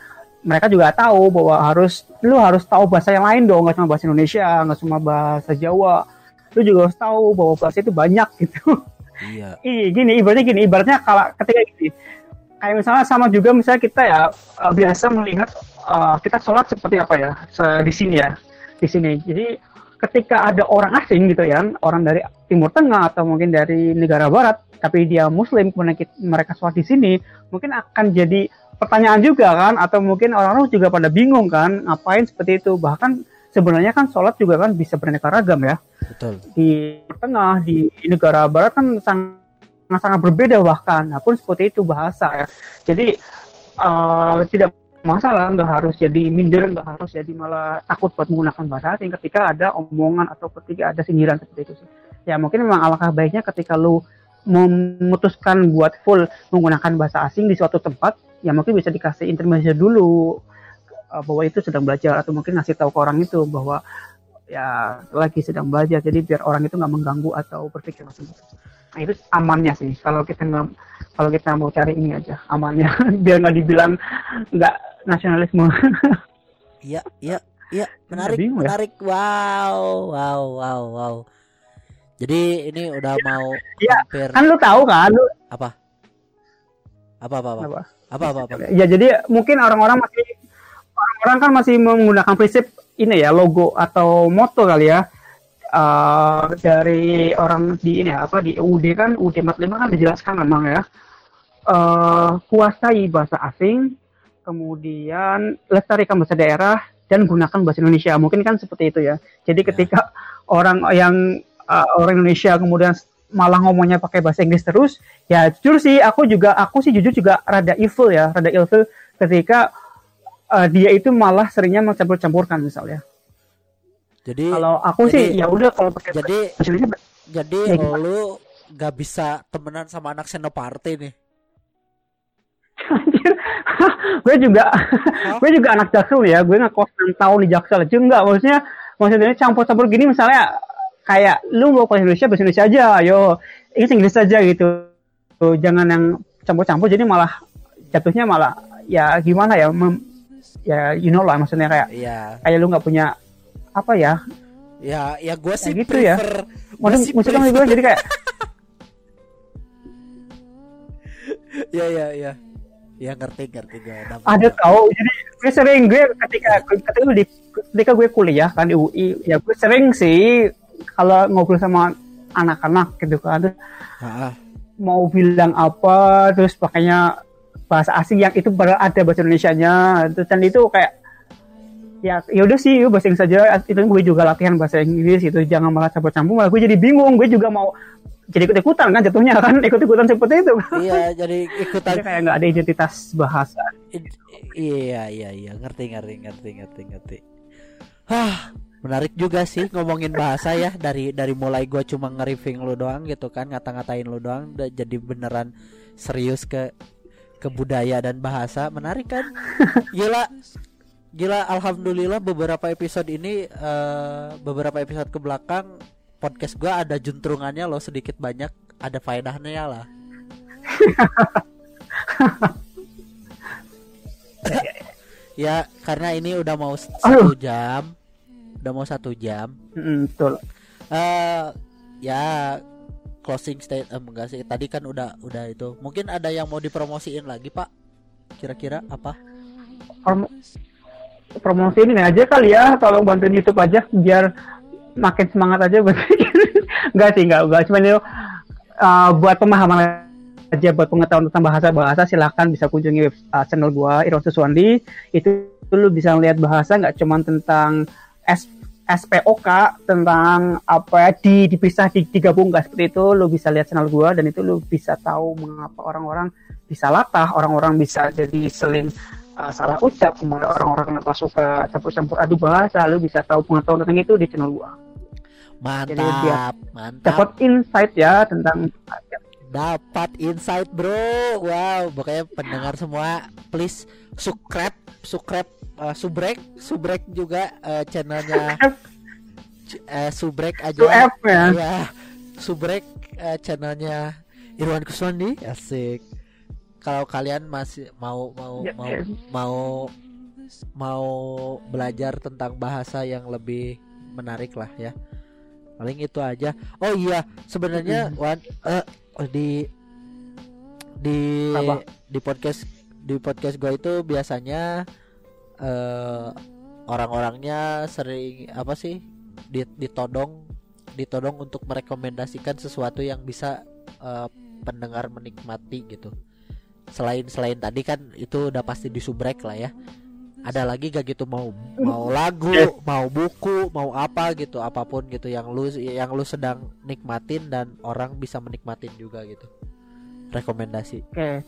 B: mereka juga tahu bahwa harus lu harus tahu bahasa yang lain dong, nggak cuma bahasa Indonesia, nggak cuma bahasa Jawa. Lu juga harus tahu bahwa bahasa itu banyak gitu.
A: Iya.
B: Iya gini ibaratnya gini ibaratnya kalau ketika gini kayak misalnya sama juga misalnya kita ya uh, biasa melihat uh, kita sholat seperti apa ya di sini ya di sini jadi ketika ada orang asing gitu ya orang dari timur tengah atau mungkin dari negara barat tapi dia muslim kemudian kita, mereka sholat di sini mungkin akan jadi pertanyaan juga kan atau mungkin orang-orang juga pada bingung kan ngapain seperti itu bahkan sebenarnya kan sholat juga kan bisa beraneka ragam ya.
A: Betul.
B: Di tengah di negara barat kan sangat sangat berbeda bahkan. Nah pun seperti itu bahasa ya. Jadi uh, tidak masalah nggak harus jadi minder nggak harus jadi malah takut buat menggunakan bahasa asing ketika ada omongan atau ketika ada sindiran seperti itu sih ya mungkin memang alangkah baiknya ketika lu memutuskan buat full menggunakan bahasa asing di suatu tempat ya mungkin bisa dikasih intermezzo dulu uh, bahwa itu sedang belajar atau mungkin ngasih tahu ke orang itu bahwa ya lagi sedang belajar jadi biar orang itu nggak mengganggu atau berpikir macam itu nah itu amannya sih kalau kita nggak kalau kita mau cari ini aja amannya. Biar nggak dibilang nggak nasionalisme.
A: Iya iya iya menarik bingung, ya? menarik. Ya? wow wow wow wow. Jadi ini udah mau
B: ya, hampir kan lu tahu kan lu
A: apa? Apa apa apa? Apa? Apa, apa, apa?
B: ya jadi mungkin orang-orang masih orang kan masih menggunakan prinsip ini ya logo atau moto kali ya. Uh, dari orang di ini ya, apa di UD kan UD 45 kan dijelaskan memang ya. Uh, kuasai bahasa asing kemudian lestarikan bahasa daerah dan gunakan bahasa Indonesia. Mungkin kan seperti itu ya. Jadi ya. ketika orang yang uh, orang Indonesia kemudian malah ngomongnya pakai bahasa Inggris terus ya jujur sih aku juga aku sih jujur juga rada evil ya rada evil ketika uh, dia itu malah seringnya mencampur-campurkan misalnya.
A: Jadi
B: kalau aku jadi, sih ya udah kalau pakai
A: jadi jadi ya, lu nggak bisa temenan sama anak Senoparty nih.
B: Anjir. gue juga gue juga anak jaksel ya gue ngekos 6 tahun di jaksel aja enggak maksudnya maksudnya campur-campur gini misalnya kayak lu mau bahasa Indonesia bahasa Indonesia aja ayo Inggris Inggris aja gitu Tuh, jangan yang campur-campur jadi malah jatuhnya malah ya gimana ya mem- ya you know lah maksudnya kayak
A: Iya.
B: kayak lu nggak punya apa ya
A: Ya, ya gue sih
B: gitu ya.
A: prefer. gua
B: maksud maksudnya
A: prefer-
B: gue jadi kayak
A: Ya, ya, ya. Ya ngerti, ngerti gue.
B: ada tahu jadi gue sering gue ketika ketika di ketika gue kuliah kan di UI ya gue sering sih kalau ngobrol sama anak-anak gitu kan terus mau bilang apa terus pakainya bahasa asing yang itu baru ada bahasa Indonesia-nya. Terus dan itu kayak ya ya udah sih bahasa Inggris saja itu gue juga latihan bahasa Inggris itu jangan malah campur-campur. Malah gue jadi bingung gue juga mau jadi ikut-ikutan kan jatuhnya kan ikut-ikutan seperti itu.
A: Iya, jadi ikutan.
B: Jadi kayak nggak ada identitas bahasa.
A: Iya iya iya. Ngerti ngerti ngerti ngerti ngerti. Hah menarik juga sih ngomongin bahasa ya. Dari dari mulai gua cuma nge-reviewing lu doang gitu kan ngata-ngatain lu doang udah jadi beneran serius ke ke budaya dan bahasa menarik kan? Gila. Gila alhamdulillah beberapa episode ini eh, beberapa episode ke belakang podcast gua ada juntrungannya loh sedikit banyak. Ada faedahnya lah. Ya karena ini udah mau satu jam. Udah mau satu jam.
B: Mm, betul.
A: Eh ya closing state eh, enggak sih? Tadi kan udah udah itu. Mungkin ada yang mau dipromosiin lagi pak? Kira-kira apa?
B: Prom- promosi ini aja kali ya. Tolong bantuin YouTube aja biar makin semangat aja buat enggak sih enggak enggak. Cuma itu uh, buat pemahaman aja buat pengetahuan tentang bahasa-bahasa silahkan bisa kunjungi web, uh, channel gua Irwan Suswandi. Itu lu bisa ngeliat bahasa nggak cuma tentang SPOK tentang apa ya di dipisah di, digabung nggak seperti itu lu bisa lihat channel gua dan itu lu bisa tahu mengapa orang-orang bisa latah orang-orang bisa jadi seling uh, salah ucap kemudian orang-orang kenapa suka campur-campur adu bahasa lu bisa tahu pengetahuan tentang itu di channel gua.
A: Mantap
B: biar
A: mantap.
B: dapat insight ya tentang
A: dapat insight bro. Wow pokoknya pendengar semua please subscribe subscribe uh, subrek subrek juga uh, channelnya eh, subrek aja.
B: Ya?
A: Ya subrek eh, channelnya Irwan Kuswandi asik. Kalau kalian masih mau mau
B: Ya,
A: mau
B: ya.
A: mau mau belajar tentang bahasa yang lebih menarik lah ya. Paling itu aja. Oh iya sebenarnya Wan eh, oh, di di
B: Apa?
A: di podcast di podcast gue itu biasanya eh orang-orangnya sering apa sih di- ditodong ditodong untuk merekomendasikan sesuatu yang bisa eh, pendengar menikmati gitu. Selain selain tadi kan itu udah pasti disubrek lah ya. Ada lagi gak gitu mau mau lagu mau buku mau apa gitu apa pun gitu yang lu yang lu sedang nikmatin dan orang bisa menikmatin juga gitu. Rekomendasi.
B: Oke.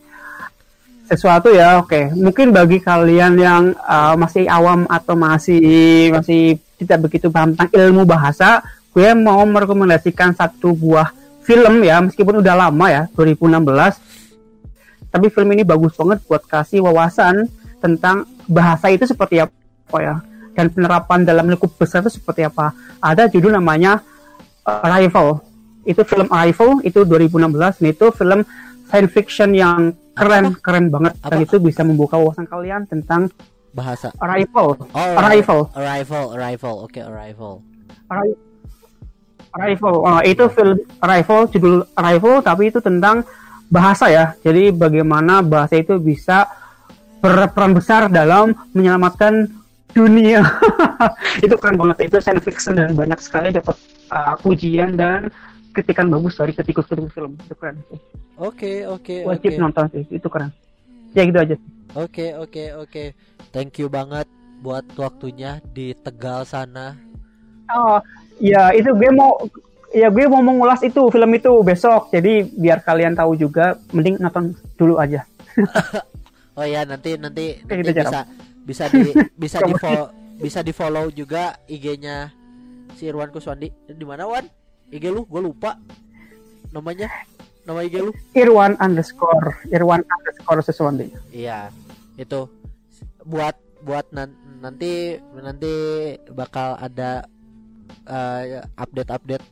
B: Sesuatu ya, oke. Mungkin bagi kalian yang uh, masih awam atau masih masih tidak begitu paham tentang ilmu bahasa, gue mau merekomendasikan satu buah film ya, meskipun udah lama ya, 2016. Tapi film ini bagus banget buat kasih wawasan tentang bahasa itu seperti apa ya, dan penerapan dalam lingkup besar itu seperti apa. Ada judul namanya uh, Arrival. Itu film Arrival itu 2016 dan itu film science fiction yang keren keren banget. Dan
A: Apa?
B: itu bisa membuka wawasan kalian tentang
A: bahasa.
B: Arrival.
A: Oh
B: arrival.
A: Arrival arrival. Oke arrival.
B: Arri- arrival. Oh, itu film arrival judul arrival tapi itu tentang bahasa ya. Jadi bagaimana bahasa itu bisa berperan besar dalam menyelamatkan dunia. Itu keren banget. Itu science fiction dan banyak sekali dapat uh, pujian dan kritikan bagus dari kritikus-kritikus film. Itu keren sih.
A: oke oke oke.
B: wajib nonton sih itu keren. Ya gitu aja.
A: Oke oke oke. Thank you banget buat waktunya di Tegal sana.
B: Oh, ya itu gue mau ya gue mau mengulas itu film itu besok. Jadi biar kalian tahu juga mending nonton dulu aja.
A: Oh ya nanti nanti, nanti
B: gitu,
A: bisa bisa di bisa di follow bisa di follow juga IG-nya si Irwan Kuswandi. Di mana Wan? IG lu? Gue lupa. Namanya? Nama IG lu?
B: Irwan underscore Irwan underscore sesuatu
A: iya. Itu. Buat buat nan- nanti nanti bakal ada eh, update-update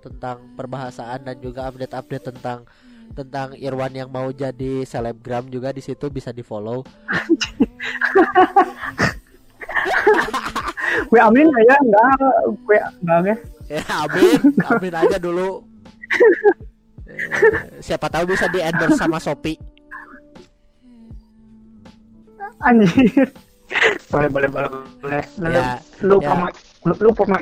A: tentang perbahasaan dan juga update-update tentang tentang Irwan yang mau jadi selebgram juga di situ bisa di follow
B: gue amin ya enggak gue enggak ya
A: amin amin aja dulu. Eh, siapa tahu bisa di endorse sama Shopee.
B: Anjir. Boleh boleh boleh boleh. Lu,
A: Ya,
B: lu
A: ya.
B: promo lu, lu promo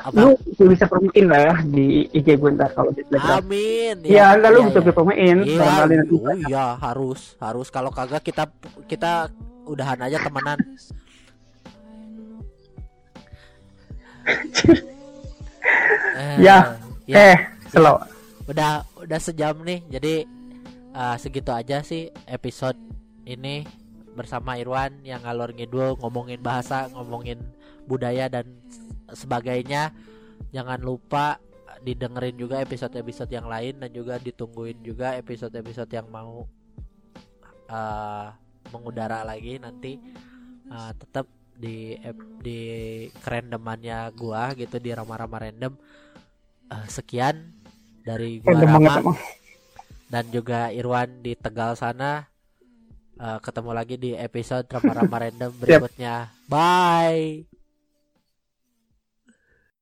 A: apa?
B: lu bisa promoin lah ya di IG gue ntar kalau di Telegram.
A: Amin.
B: Iya, enggak lu
A: iya,
B: bisa
A: iya.
B: promoin
A: Iya, oh iya harus harus. Kalau kagak kita kita udahan aja temenan. Eh,
B: Ya,
A: ya,
B: eh slow
A: udah udah sejam nih. Jadi eh, segitu aja sih episode ini bersama Irwan yang ngalor ngidul ngomongin bahasa, ngomongin budaya dan sebagainya. Jangan lupa didengerin juga episode-episode yang lain dan juga ditungguin juga episode-episode yang mau eh, mengudara lagi nanti Eh, tetap di di kerendemannya gua gitu di rama-rama random. Eh, sekian dari gua
B: random banget
A: Rama.
B: Emang
A: dan juga Irwan di Tegal sana. Eh, ketemu lagi di episode rama-rama random berikutnya. Bye